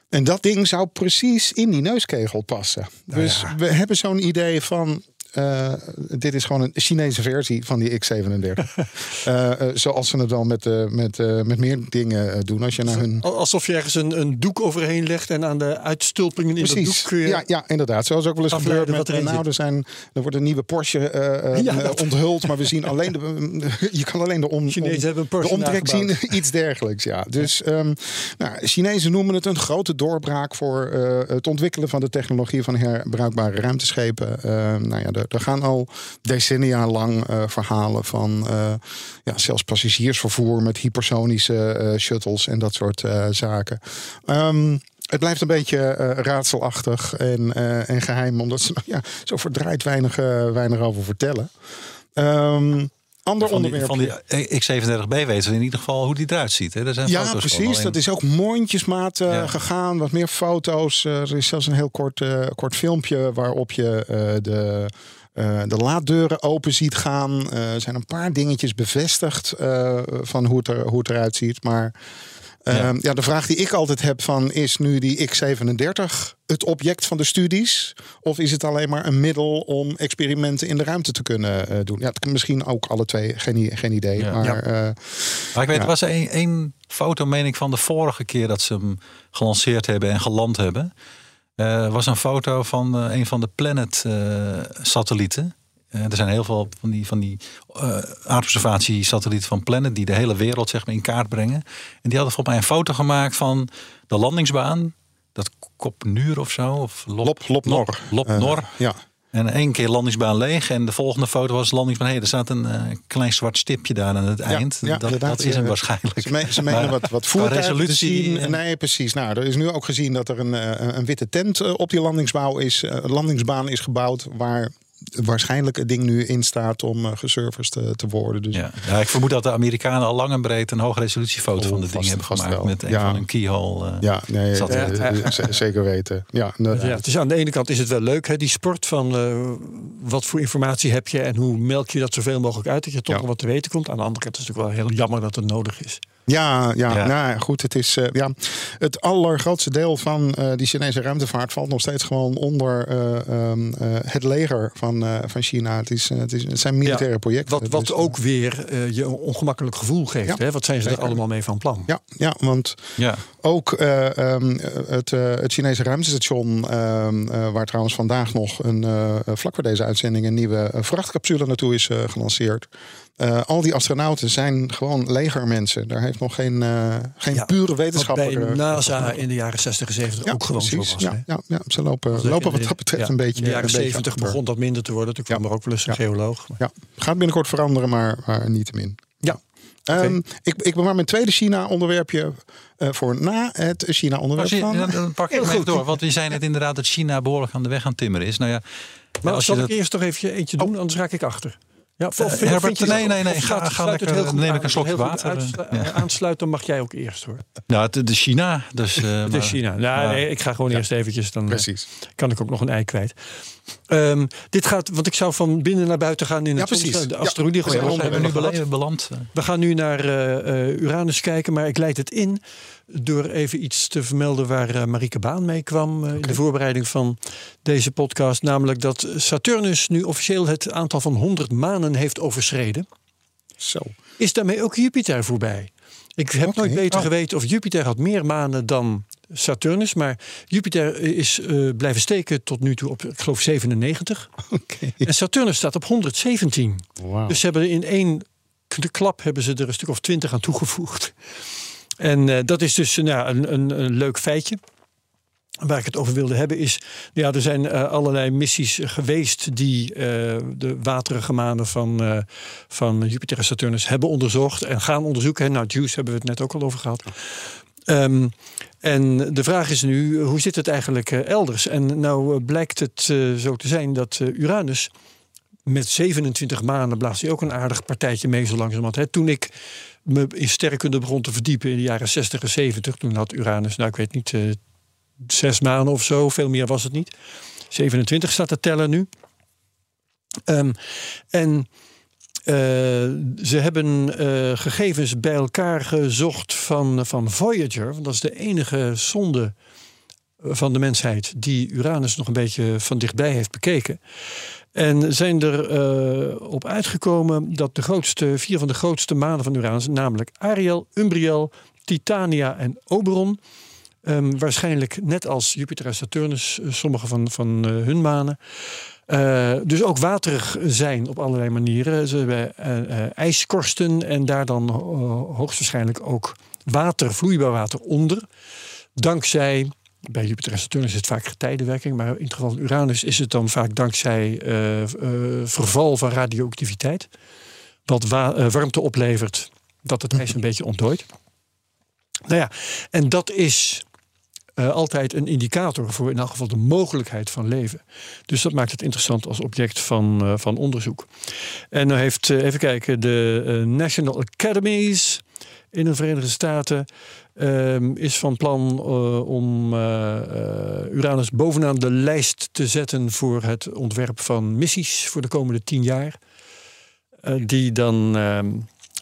En dat ding zou precies in die neuskegel passen. Dus we hebben zo'n idee van eh, dit is gewoon een Chinese versie van die X37. Eh, eh, zoals ze het dan met, met, met meer dingen doen. Als je naar hun Al- Alsof je ergens een, een doek overheen legt en aan de uitstulpingen in dat Precies. doek kun je... Ja, ja, inderdaad. Zoals ook wel eens gebeurt met... erin nou, er, zijn, er wordt een nieuwe Porsche Ja, dat- onthuld. Maar we zien alleen de... Je kan alleen de, om, Chinezen om- een de omtrek zien. Iets dergelijks, ja. Dus ehm, nou, Chinezen noemen het een grote doorbraak... voor het ontwikkelen van de technologie van herbruikbare ruimteschepen. Ehm, nou ja, er, er gaan al decennia lang eh, verhalen van... eh, ja, zelfs passagiersvervoer met hypersonische eh, shuttles en dat soort zaken. Ehm, het blijft een beetje raadselachtig en, en geheim, omdat ze ja, zo verdraaid weinig, weinig over vertellen. Ehm ander Van die, onderwerp. van die X37B weten we in ieder geval hoe die eruit ziet. Hè? Er zijn Ja, foto's precies. Dat is ook mondjesmaat Ja. gegaan. Wat meer foto's. Eh, er is zelfs een heel kort, eh, kort filmpje waarop je de, de laaddeuren open ziet gaan. Er zijn een paar dingetjes bevestigd van hoe het, er, hoe het eruit ziet. Maar Ja. ja. de vraag die ik altijd heb van is nu die X37 het object van de studies? Of is het alleen maar een middel om experimenten in de ruimte te kunnen eh, doen? Ja, het kan misschien ook alle twee. Geen, geen idee. Ja. Maar Ja. eh, Maar ik weet, Ja. er was één, één foto, meen ik, van de vorige keer dat ze hem gelanceerd hebben en geland hebben. Eh was een foto van eh, een van de Planet-satellieten. Er zijn heel veel van die, van die eh, aardobservatiesatellieten van Planet die de hele wereld zeg maar, in kaart brengen. En die hadden volgens mij een foto gemaakt van de landingsbaan. Dat Kopnuur of zo. Of Lop, Lop, Lop Nor. Lop Eh, Nor. ja. En één keer landingsbaan leeg. En de volgende foto was landingsbaan. Hey, er staat een eh, klein zwart stipje daar aan het eind. ja, dat, dat is hem Eh, waarschijnlijk. Ze, me- ze menen wat, wat resolutie en- Nee, precies. Nou, er is nu ook gezien dat er een, eh, een witte tent eh, op die landingsbouw is, eh, landingsbaan is gebouwd. Waar waarschijnlijk het ding nu in staat om uh, geserviced te, te worden. Dus Ja. ja, ik vermoed dat de Amerikanen al lang en breed een hoge resolutiefoto Oh, van de ding hebben gemaakt. wel. Met een Ja. van een keyhole. eh. ja, nee, eh, er. eh, zeker weten. Ja, inderdaad. Ja, het is aan de ene kant is het wel leuk, hè, die sport van eh, wat voor informatie heb je en hoe melk je dat zoveel mogelijk uit, dat je toch nog wat te weten komt. Aan de andere kant is het natuurlijk wel heel jammer dat het nodig is. Ja, ja, Ja. Nou, goed. Het, is, eh, ja, het allergrootste deel van eh, die Chinese ruimtevaart valt nog steeds gewoon onder eh, ehm, eh, het leger van, van China. Het, is, het, is, het zijn militaire projecten. Wat, wat dus, ook weer je een ongemakkelijk gevoel geeft. Ja, hè? Wat zijn ze er allemaal mee van plan? Ja, ja, want Ja. ook eh, ehm, het, het Chinese ruimtestation, ehm, eh, waar trouwens vandaag nog een, vlak voor deze uitzending een nieuwe vrachtcapsule naartoe is gelanceerd. Eh, al die astronauten zijn gewoon legermensen. Daar heeft nog geen, eh, geen Ja, pure Wat wetenschapper. bij NASA in de jaren 60 en 70 ja, ook gewoon precies. zo was. ja, ja, ja, ze lopen, Dus lopen wat dat betreft ja, een beetje. In de jaren een beetje 70 achter. begon dat minder te worden. Toen kwam er ook wel eens een Ja. geoloog. Maar- Ja, gaat binnenkort veranderen, maar, maar niet te min. Ja. Ehm, ik, ik bewaar mijn tweede China-onderwerpje eh, voor na het China-onderwerp je- van. dan, dan pak ik goed. door. Want we zijn het inderdaad dat China behoorlijk aan de weg aan timmeren is. Nou ja, Maar als je zal dat, ik eerst toch even eentje doen, anders raak ik achter. Ja, of, of, Eh, Herbert, vind je dat- nee, nee, nee, ga- sluit- ga sluit het lekker, heel goed neem ik een slokje water, uitslu- ja. eh, Aansluiten, dan mag jij ook eerst hoor. nou, het- de China. Dus, eh, Het maar- is China. Nou, ja. nee, ik ga gewoon eerst eventjes, dan eh, Precies. kan ik ook nog een ei kwijt. Ehm, dit gaat, want ik zou van binnen naar buiten gaan in Ja, het precies. de Ja, asteroïde. we zijn gewoon Zijn we onder- nu beland. We gaan nu naar eh, eh, Uranus kijken, maar ik leid het in door even iets te vermelden waar eh, Marieke Baan mee kwam eh, in de voorbereiding van deze podcast. Namelijk dat Saturnus nu officieel het aantal van 100 manen heeft overschreden. Zo. Is daarmee ook Jupiter voorbij? Ik heb nooit beter Oh. geweten of Jupiter had meer manen dan Saturnus. Maar Jupiter is eh, blijven steken tot nu toe op, ik geloof, 97. Oké. En Saturnus staat op 117. Wauw. Dus ze hebben in één klap hebben ze er een stuk of twintig aan toegevoegd. En eh, dat is dus nou, een, een, een leuk feitje. Waar ik het over wilde hebben is, ja, er zijn eh, allerlei missies geweest die eh, de waterige manen van, van Jupiter en Saturnus hebben onderzocht en gaan onderzoeken. Nou, Juice hebben we het net ook al over gehad. Ehm, en de vraag is nu, hoe zit het eigenlijk elders? En nou blijkt het zo te zijn dat Uranus met 27 maanden blaast hij ook een aardig partijtje mee zo langzamerhand. Hè. Toen ik me in sterrenkunde begon te verdiepen in de jaren 60 en 70, toen had Uranus, nou ik weet niet, eh, zes maanden of zo, veel meer was het niet. 27 staat te tellen nu. Ehm, en eh, ze hebben eh, gegevens bij elkaar gezocht van, van Voyager. Want dat is de enige zonde van de mensheid die Uranus nog een beetje van dichtbij heeft bekeken. En zijn er eh, op uitgekomen dat de grootste, vier van de grootste manen van Uranus, namelijk Ariel, Umbriel, Titania en Oberon, ehm, waarschijnlijk net als Jupiter en Saturnus, eh, sommige van, van eh, hun manen, dus ook waterig zijn op allerlei manieren. Ze hebben ijskorsten en daar dan hoogstwaarschijnlijk ook water, vloeibaar water onder. Dankzij, bij Jupiter en Saturnus is het vaak getijdenwerking, maar in het geval van Uranus is het dan vaak dankzij eh, eh, verval van radioactiviteit. Wat wa- eh, warmte oplevert, dat het ijs een beetje ontdooit. Nou ja, en dat is altijd een indicator voor in elk geval de mogelijkheid van leven. Dus dat maakt het interessant als object van, van onderzoek. En dan heeft, eh, even kijken, de National Academies in de Verenigde Staten ehm, is van plan eh, om eh, eh, Uranus bovenaan de lijst te zetten voor het ontwerp van missies voor de komende tien jaar. Die dan. ehm,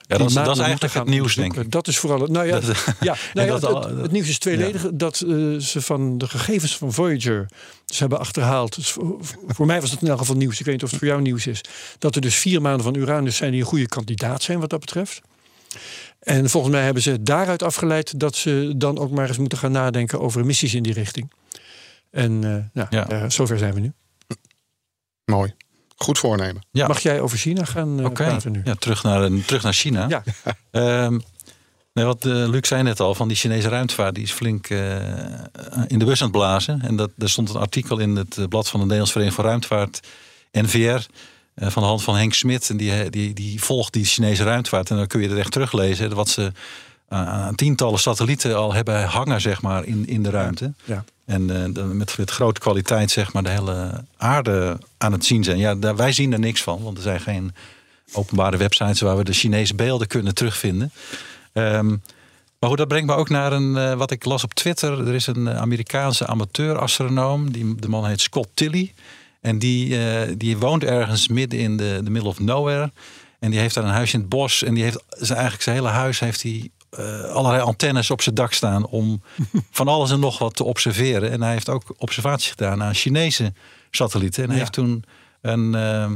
Ja, dat is, dat eigenlijk het nieuws, denk ik. Dat is vooral. het- Nou ja, Dat- ja, nou ja, dat het, al- het- het nieuws is tweeledig. Dat ze van de gegevens van Voyager dus hebben achterhaald. Dus voor, voor mij was het in elk geval nieuws. Ik weet niet of het voor jou nieuws is. Dat er dus vier maanden van Uranus zijn die een goede kandidaat zijn wat dat betreft. En volgens mij hebben ze daaruit afgeleid dat ze dan ook maar eens moeten gaan nadenken over missies in die richting. En eh, nou, Ja. eh, zover zijn we nu. Mooi. Goed voornemen. Ja. Mag jij over China gaan eh, Oké, praten nu? ja, terug, naar, terug naar China. Ja. Ehm, nee, wat eh, Luc zei net al, van die Chinese ruimtevaart, die is flink eh, in de bus aan het blazen. En dat, er stond een artikel in het eh, blad van de Nederlands Vereniging voor Ruimtevaart, NVR, eh, van de hand van Henk Smit. En die, die, die volgt die Chinese ruimtevaart. En dan kun je er echt teruglezen, wat ze aan aan tientallen satellieten al hebben hangen, zeg maar, in, in de ruimte. Ja. En eh, met, met grote kwaliteit, zeg maar, de hele aarde aan het zien zijn. Ja, daar, wij zien er niks van, want er zijn geen openbare websites waar we de Chinese beelden kunnen terugvinden. Ehm, maar goed, dat brengt me ook naar een, eh, wat ik las op Twitter. Er is een eh, Amerikaanse amateur-astronoom. Die, de man heet Scott Tilley. En die, eh, die woont ergens midden in de, de middle of nowhere. En die heeft daar een huisje in het bos. En die heeft zijn, eigenlijk zijn hele huis heeft hij eh, allerlei antennes op zijn dak staan om van alles en nog wat te observeren. En hij heeft ook observaties gedaan aan Chinese satellieten. En hij Ja. heeft toen een, eh,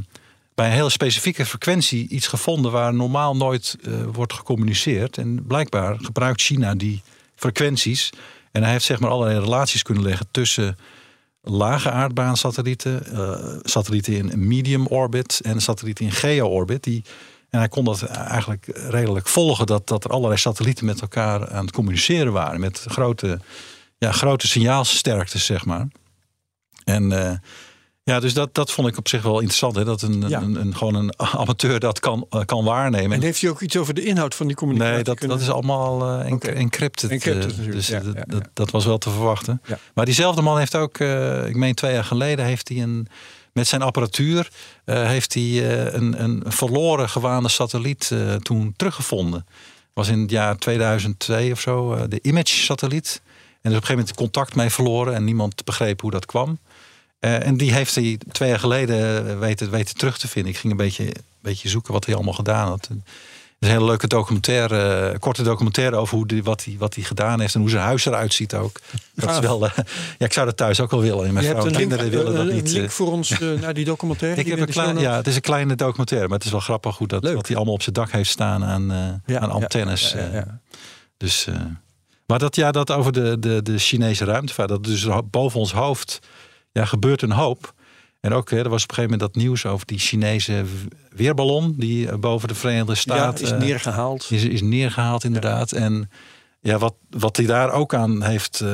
bij een hele specifieke frequentie iets gevonden waar normaal nooit wordt gecommuniceerd. En blijkbaar gebruikt China die frequenties. En hij heeft zeg maar allerlei relaties kunnen leggen tussen lage aardbaansatellieten, eh, satellieten in medium orbit en satellieten in geo-orbit. Die, en hij kon dat eigenlijk redelijk volgen, dat, dat er allerlei satellieten met elkaar aan het communiceren waren. Met grote, ja, grote signaalsterktes, zeg maar. En eh, ja, dus dat, dat vond ik op zich wel interessant. Hè? Dat een, Ja. een, een, gewoon een amateur dat kan, eh, kan waarnemen. En heeft hij ook iets over de inhoud van die communicatie? Nee, dat, kunnen- dat is allemaal eh en- Oké. encrypted. Encrypted eh, dus ja, dat, ja, dat, was wel te verwachten. Maar diezelfde man heeft ook, eh, ik meen twee jaar geleden, heeft hij een, met zijn apparatuur eh, heeft hij eh, een, een verloren gewaande satelliet eh, toen teruggevonden. Was in het jaar 2002 of zo, eh, de Image-satelliet. En er is op een gegeven moment contact mee verloren en niemand begreep hoe dat kwam. Eh, en die heeft hij twee jaar geleden eh, weten, weten terug te vinden. Ik ging een beetje, een beetje zoeken wat hij allemaal gedaan had. Er is een hele leuke documentaire, eh, korte documentaire over hoe die, wat hij wat hij gedaan heeft en hoe zijn huis eruit ziet ook. Dat is wel, ja, ik zou dat thuis ook wel willen. En Mijn Je vrouw en een link, kinderen willen dat een niet. link eh. voor ons naar die documentaire. Ik die heb een klein, ja, het is een kleine documentaire, maar het is wel grappig hoe dat, Leuk. wat hij allemaal op zijn dak heeft staan aan, Ja, aan antennes. ja. Dus, maar dat, ja, dat over de, de, de Chinese ruimtevaart, dat dus boven ons hoofd ja, gebeurt een hoop. En ook, hè, er was op een gegeven moment dat nieuws over die Chinese weerballon die eh, boven de Verenigde Ja, Staten is eh, neergehaald. is, is neergehaald, inderdaad. En ja, wat, wat hij daar ook aan heeft eh,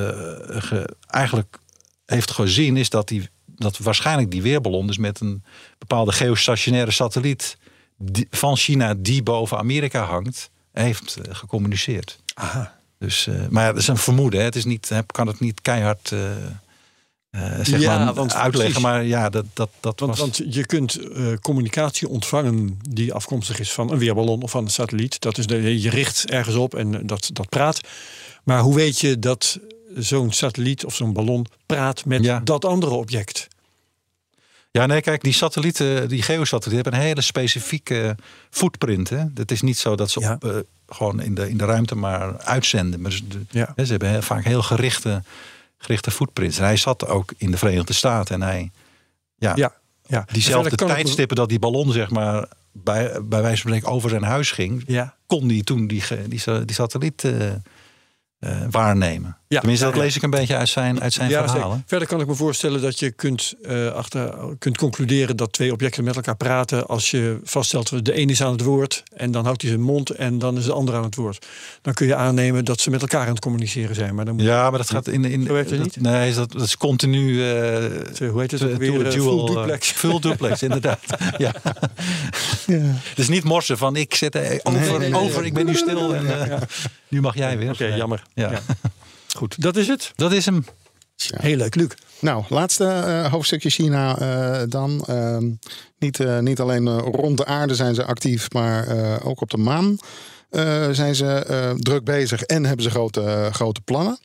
ge- eigenlijk heeft gezien, is dat, die, dat waarschijnlijk die weerballon, dus met een bepaalde geostationaire satelliet die- van China die boven Amerika hangt, heeft gecommuniceerd. Aha. Dus, maar ja, dat is een vermoeden. Hè. Het is niet, kan het niet keihard zeg Ja, maar, want uitleggen. precies. Maar ja, dat, dat, dat Want, was... want je kunt eh, communicatie ontvangen die afkomstig is van een weerballon of van een satelliet. Dat is de, je richt ergens op en dat, dat praat. Maar hoe weet je dat zo'n satelliet of zo'n ballon praat met Ja. dat andere object? Ja, nee, kijk, die satellieten, die geosatellieten hebben een hele specifieke footprint. Hè? Het is niet zo dat ze Ja. op, eh, gewoon in de, in de ruimte maar uitzenden. Maar ze, de- Ja. hè, ze hebben heel, vaak heel gerichte gerichte footprints. En hij zat ook in de Verenigde Staten en hij, ja, Ja, diezelfde tijdstippen dat die ballon zeg maar bij, bij wijze van spreken over zijn huis ging, Ja. kon die toen die, die, die satelliet eh, eh, waarnemen. Ja, Tenminste, dat lees ik een beetje uit zijn, uit zijn Ja, verhalen. zeker. Verder kan ik me voorstellen dat je kunt, eh, achter, kunt concluderen dat twee objecten met elkaar praten. Als je vaststelt, de een is aan het woord en dan houdt hij zijn mond en dan is de ander aan het woord. Dan kun je aannemen dat ze met elkaar aan het communiceren zijn. Maar dan moet Ja, maar dat gaat in... in werkt het niet? Nee, dat, dat is continu... eh, hoe heet het ook weer? eh, dual, full duplex. Full duplex, inderdaad. ja. Ja. Dus niet morsen van ik zit over, Nee, nee, nee. over, ik ben nu stil en nu mag jij weer. Oké, jammer. Ja. Goed, dat is het. Dat is hem. Heel leuk, Luc. Nou, laatste eh, hoofdstukje China eh, dan. Ehm, niet, eh, niet alleen rond de aarde zijn ze actief, maar eh, ook op de maan. eh, zijn ze eh, druk bezig en hebben ze grote, grote plannen.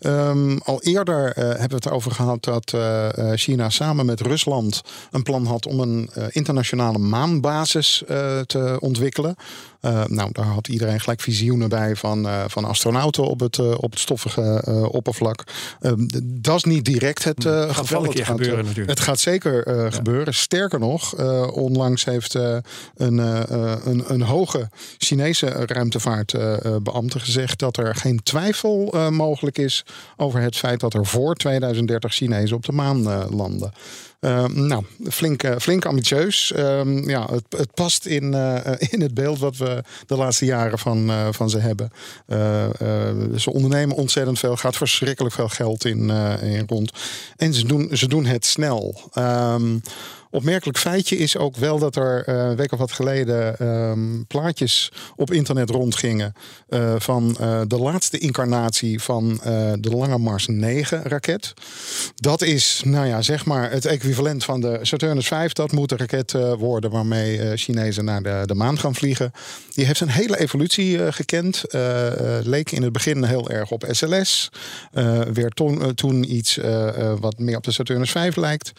Ehm, al eerder eh, hebben we het erover gehad dat eh, eh, China samen met Rusland een plan had om een eh, internationale maanbasis eh, te ontwikkelen. Eh, nou, daar had iedereen gelijk visioenen bij van, eh, van astronauten op het, eh, op het stoffige oppervlak. Ehm, dat is niet direct het eh, Gaat wel geval. Het keer gaat, gebeuren natuurlijk. Het gaat zeker gebeuren. Sterker nog, onlangs heeft een, een, een hoge Chinese ruimtevaartbeambte gezegd dat er geen twijfel mogelijk is over het feit dat er voor 2030 Chinezen op de maan landen. Eh, nou, flink, eh, flink ambitieus. Ehm, ja, het, het past in, eh, in het beeld wat we de laatste jaren van, eh, van ze hebben. Ze ondernemen ontzettend veel, gaat verschrikkelijk veel geld in, in rond. En ze doen, ze doen het snel. Ehm, Opmerkelijk feitje is ook wel dat er eh, een week of wat geleden ehm, plaatjes op internet rondgingen eh, van eh, de laatste incarnatie van de Lange Mars 9 raket. Dat is, nou ja, zeg maar het equivalent van de Saturnus 5. Dat moet de raket worden waarmee Chinezen naar de, de maan gaan vliegen. Die heeft een hele evolutie gekend. Leek in het begin heel erg op SLS. Werd toen, toen iets wat meer op de Saturnus 5 lijkt.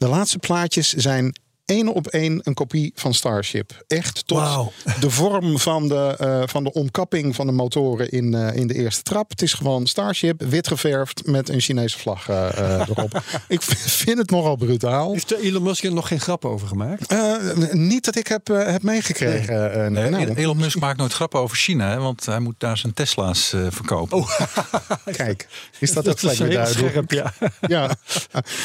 De laatste plaatjes zijn één op één een kopie van Starship. Echt tot Wauw. de vorm van de, eh, van de omkapping van de motoren in, eh, in de eerste trap. Het is gewoon Starship, wit geverfd met een Chinese vlag eh, erop. Ik vind het nogal brutaal. Heeft Elon Musk er nog geen grap over gemaakt? Eh, niet dat ik heb, heb meegekregen. eh, Nee, nou, Elon Musk maakt nooit grappen over China, hè, want hij moet daar zijn Tesla's eh, verkopen. kijk, is dat, ook is gelijk weer heel duidelijk? scherp, ja. ja.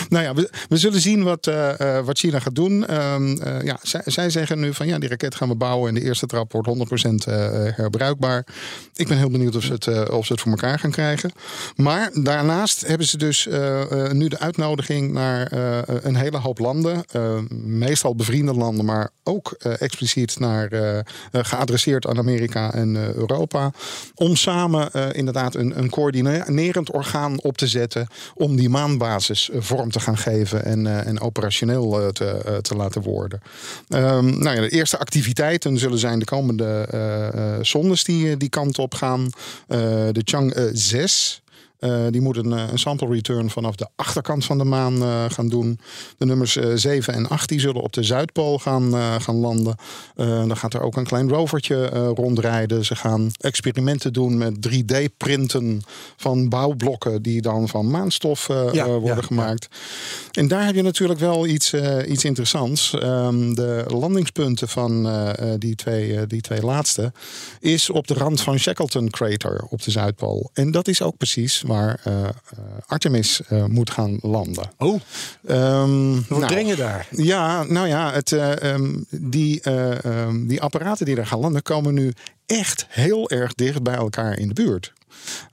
nou ja, we, we zullen zien wat, eh, eh, wat China gaat doen. Ehm, eh, ja, zij, zeggen nu van ja, die raket gaan we bouwen en de eerste trap wordt 100% eh, herbruikbaar. Ik ben heel benieuwd of ze, het, eh, of ze het voor elkaar gaan krijgen. Maar daarnaast hebben ze dus nu de uitnodiging naar een hele hoop landen. meestal bevriende landen, maar ook expliciet naar geadresseerd aan Amerika en Europa. Om samen inderdaad een, een coördinerend orgaan op te zetten. Om die maanbasis vorm te gaan geven en, en operationeel te laten worden. Ehm, nou ja, de eerste activiteiten zullen zijn de komende eh, eh, zondes die eh, die kant op gaan. De Chang'e 6. Eh, die moet een, eh, een sample return vanaf de achterkant van de maan eh, gaan doen. De nummers eh, 7 en 8 die zullen op de Zuidpool gaan, gaan landen. Dan gaat er ook een klein rovertje rondrijden. Ze gaan experimenten doen met 3D-printen van bouwblokken die dan van maanstof Ja, worden ja, gemaakt. En daar heb je natuurlijk wel iets, iets interessants. Ehm, de landingspunten van die, twee, die twee laatste is op de rand van Shackleton Crater op de Zuidpool. En dat is ook precies waar eh, eh, Artemis eh, moet gaan landen. Oh, Ehm, wordt nou, daar. ja, nou ja, het, eh, ehm, die, eh, ehm, die apparaten die daar gaan landen komen nu echt heel erg dicht bij elkaar in de buurt.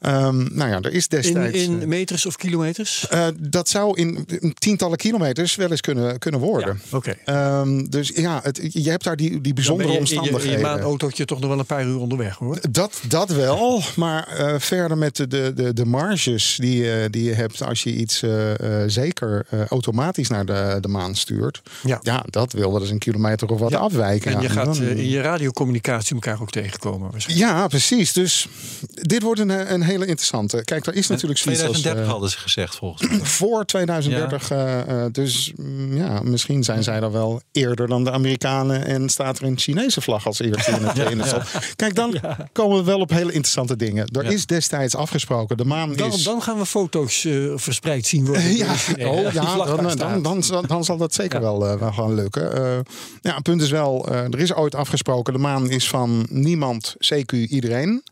Ehm, nou ja, er is In, destijds. eh, in meters of kilometers? eh, dat zou in, in tientallen kilometers wel eens kunnen, kunnen worden. Oké. Ehm, dus ja, het, je hebt daar die, die Dan ben bijzondere je in je, in omstandigheden. je maanautootje toch nog wel een paar uur onderweg hoor. Dat, dat wel, maar eh, verder met de, de, de, marges die, je- die je hebt als je iets eh, eh, zeker eh, automatisch naar de, de maan stuurt. Ja. Ja, dat wil wel eens een kilometer of wat Ja. afwijken. En je gaat eh, in je radiocommunicatie elkaar ook tegenkomen waarschijnlijk. Ja, precies. Dus dit wordt een eh, een hele interessante. Kijk, er is natuurlijk zoiets als... 2030 eh, hadden ze gezegd volgens mij. voor 2030. eh, eh, dus mm, ja, misschien zijn zij dan wel eerder dan de Amerikanen. En staat er een Chinese vlag als eerste in het, in het. Kijk, dan komen we wel op hele interessante dingen. Er Ja. is destijds afgesproken. De maan Dan, is... dan gaan we foto's eh, verspreid zien worden. Ja, Dus, oh, ja dan, dan, dan, zal- dan zal dat zeker Ja. wel, eh, wel gaan lukken. Eh, ja, het punt is wel, eh, er is ooit afgesproken... de maan is van niemand, CQ iedereen.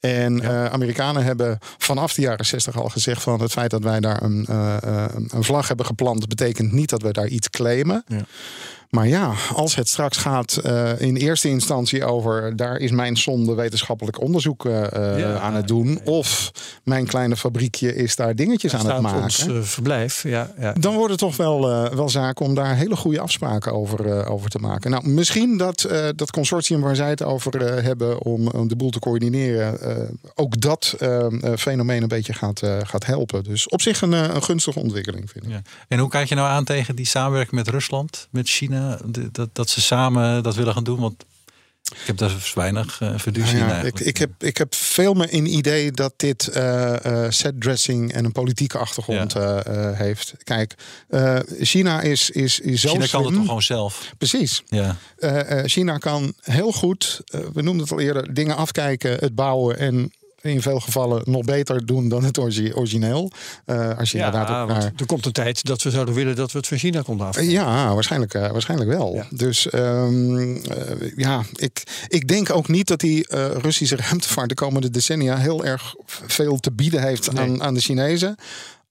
En eh, Amerikanen hebben vanaf de jaren 60 al gezegd van het feit dat wij daar een, eh, eh, een vlag hebben geplant, betekent niet dat we daar iets claimen. Ja. Maar ja, als het straks gaat eh, in eerste instantie over daar is mijn zonde wetenschappelijk onderzoek eh, eh, Ja, aan het doen. Of mijn kleine fabriekje is daar dingetjes Daar aan het staat maken. ons verblijf. Ja, ja. Dan wordt het toch wel, wel zaak om daar hele goede afspraken over, over te maken. Nou, misschien dat dat consortium waar zij het over hebben om, om de boel te coördineren, ook dat eh, eh, fenomeen een beetje gaat, gaat helpen. Dus op zich een, een gunstige ontwikkeling, vind ik. Ja. En hoe kijk je nou aan tegen die samenwerking met Rusland, met China? Dat, dat ze samen dat willen gaan doen? Want ik heb daar dus weinig uh, verduzie in Ja, ik, eigenlijk. ik, heb, ik heb veel meer een idee dat dit eh eh setdressing en een politieke achtergrond eh, eh, heeft. Kijk, eh, China is, is, is zo China kan het toch gewoon zelf? Precies. Ja. Eh, eh, China kan heel goed, eh, we noemden het al eerder, dingen afkijken, het bouwen en in veel gevallen nog beter doen dan het origineel. Eh, als je Ja, inderdaad ook naar er komt een tijd dat we zouden willen dat we het van China konden af. eh, Ja, waarschijnlijk, eh, waarschijnlijk wel. Ja. Dus ehm, eh, ja, ik, ik denk ook niet dat die Russische ruimtevaart de komende decennia heel erg veel te bieden heeft Nee. aan, aan de Chinezen.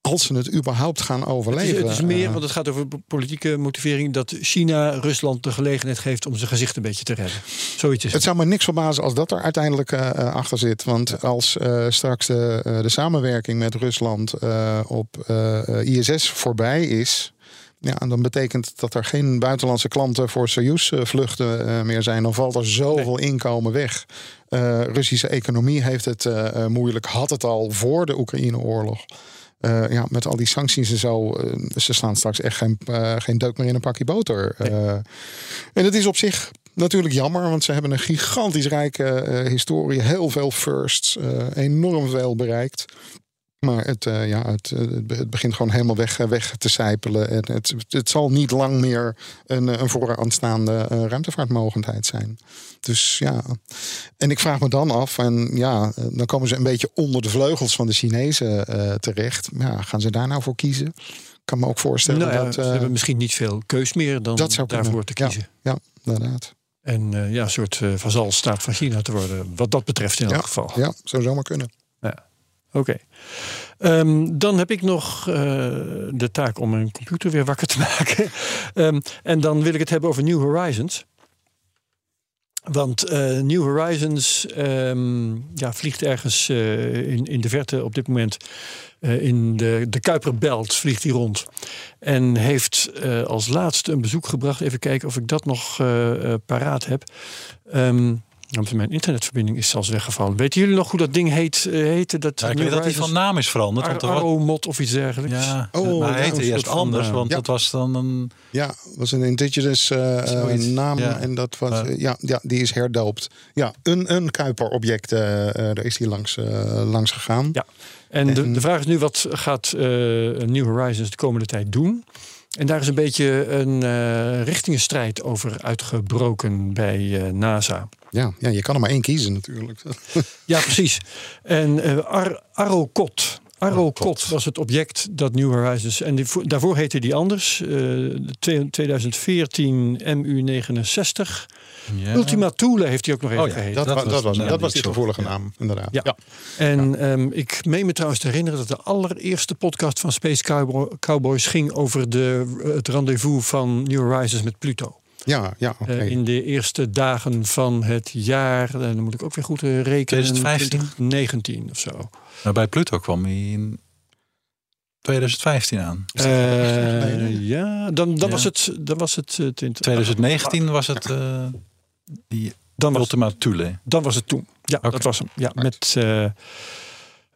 Als ze het überhaupt gaan Het is, overleven. het is meer, Eh, want het gaat over politieke motivering, dat China Rusland de gelegenheid geeft om zijn gezicht een beetje te redden. Zoiets is Het zou me niks verbazen als dat er uiteindelijk eh, eh, achter zit. Want als eh, straks de, eh, de samenwerking met Rusland eh, op eh, eh, ISS voorbij is. Ja, dan betekent dat er geen buitenlandse klanten voor Soyuz-vluchten eh, meer zijn. Dan valt er zoveel inkomen weg. Eh Russische economie heeft het eh, eh, moeilijk. Had het al voor de Oekraïne-oorlog. Eh, ja, met al die sancties en zo. eh, ze slaan straks echt geen, eh, geen deuk meer in een pakje boter. En het is op zich natuurlijk jammer, want ze hebben een gigantisch rijke historie. Heel veel firsts, enorm veel bereikt. Maar het, eh, ja, het, eh, het be- het begint gewoon helemaal weg, eh, weg te sijpelen. En het, het zal niet lang meer een, een vooraanstaande ruimtevaartmogendheid zijn. Dus ja, en ik vraag me dan af, en ja, dan komen ze een beetje onder de vleugels van de Chinezen terecht. Ja, gaan ze daar nou voor kiezen? Ik kan me ook voorstellen Nou ja, dat... ze hebben misschien niet veel keus meer dan dat zou kunnen. daarvoor te Ja. kiezen. ja, inderdaad. En ja, een soort eh vazalstaat van China te worden, wat dat betreft in Ja, elk geval. Ja, zou zomaar kunnen. Oké. Ehm, dan heb ik nog eh, de taak om mijn computer weer wakker te maken. Ehm, en dan wil ik het hebben over New Horizons. Want eh, New Horizons ehm, ja, vliegt ergens eh, in, in de verte op dit moment. in de, de Kuiperbelt vliegt hij rond. En heeft als laatste een bezoek gebracht. Even kijken of ik dat nog paraat heb. Want mijn internetverbinding is zelfs weggevallen. Weten jullie nog hoe dat ding heet? eh, heette dat Ja, ik New weet dat hij van naam is veranderd. Want of iets dergelijks. ja, Oh, maar hij heette eerst anders, eh, want ja. dat was dan een... Ja, was een indigenous eh, eh, naam ja. en dat was Ja. ja, ja, die is herdoopt. Ja, een, een Kuiper-object, daar is hij langs, langs gegaan. Ja. En de, En- de vraag is nu, wat gaat eh, New Horizons de komende tijd doen? En daar is een beetje een eh richtingenstrijd over uitgebroken bij eh, NASA. Ja, ja, je kan er maar één kiezen natuurlijk. Ja, precies. En eh Ar was het object dat New Horizons... en die, daarvoor heette die anders. eh, de 2014 MU69. Ja. Ultima Thule heeft hij ook nog even Oh ja, geheten. Dat, Dat wa- was dat was, dat eh, die gevoelige ja. naam, inderdaad. Ja. En ehm, ik meen me trouwens te herinneren dat de allereerste podcast van Space Cowboy- Cowboys ging over de, het rendezvous van New Horizons met Pluto. ja, ja oké. Eh, in de eerste dagen van het jaar, en dan moet ik ook weer goed eh, rekenen. 2015? 2019 of zo. Nou, bij Pluto kwam hij in 2015 aan. Eh, ja, dan, dan Ja. was het, dan was het eh, 20, 2019 was het eh, die dan was, Ultima Thule. dan was het toen. Ja, dat was hem. Ja, met eh,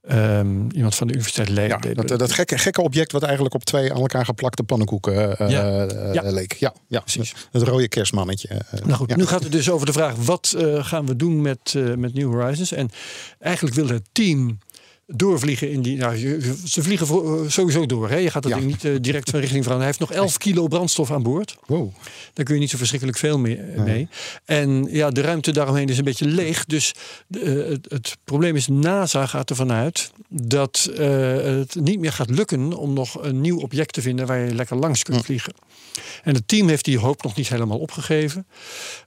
Ehm, iemand van de Universiteit Leiden. Ja, dat, dat gekke, gekke object wat eigenlijk op twee aan elkaar geplakte pannenkoeken eh, Ja. eh, Ja. leek. Ja, ja, Precies. Het rode kerstmannetje. Nou goed, ja. nu gaat het dus over de vraag: wat eh, gaan we doen met, eh, met New Horizons? En eigenlijk wil het team doorvliegen in die. Nou, ze vliegen voor- eh, sowieso door. Hè? Je gaat Ja. ding niet eh, direct van richting veranderen. Hij heeft nog 11 kilo brandstof aan boord. Wow. Daar kun je niet zo verschrikkelijk veel mee. mee. En ja, de ruimte daaromheen is een beetje leeg. Dus eh, het, het probleem is, NASA gaat ervan uit dat eh, het niet meer gaat lukken om nog een nieuw object te vinden waar je lekker langs kunt vliegen. En het team heeft die hoop nog niet helemaal opgegeven.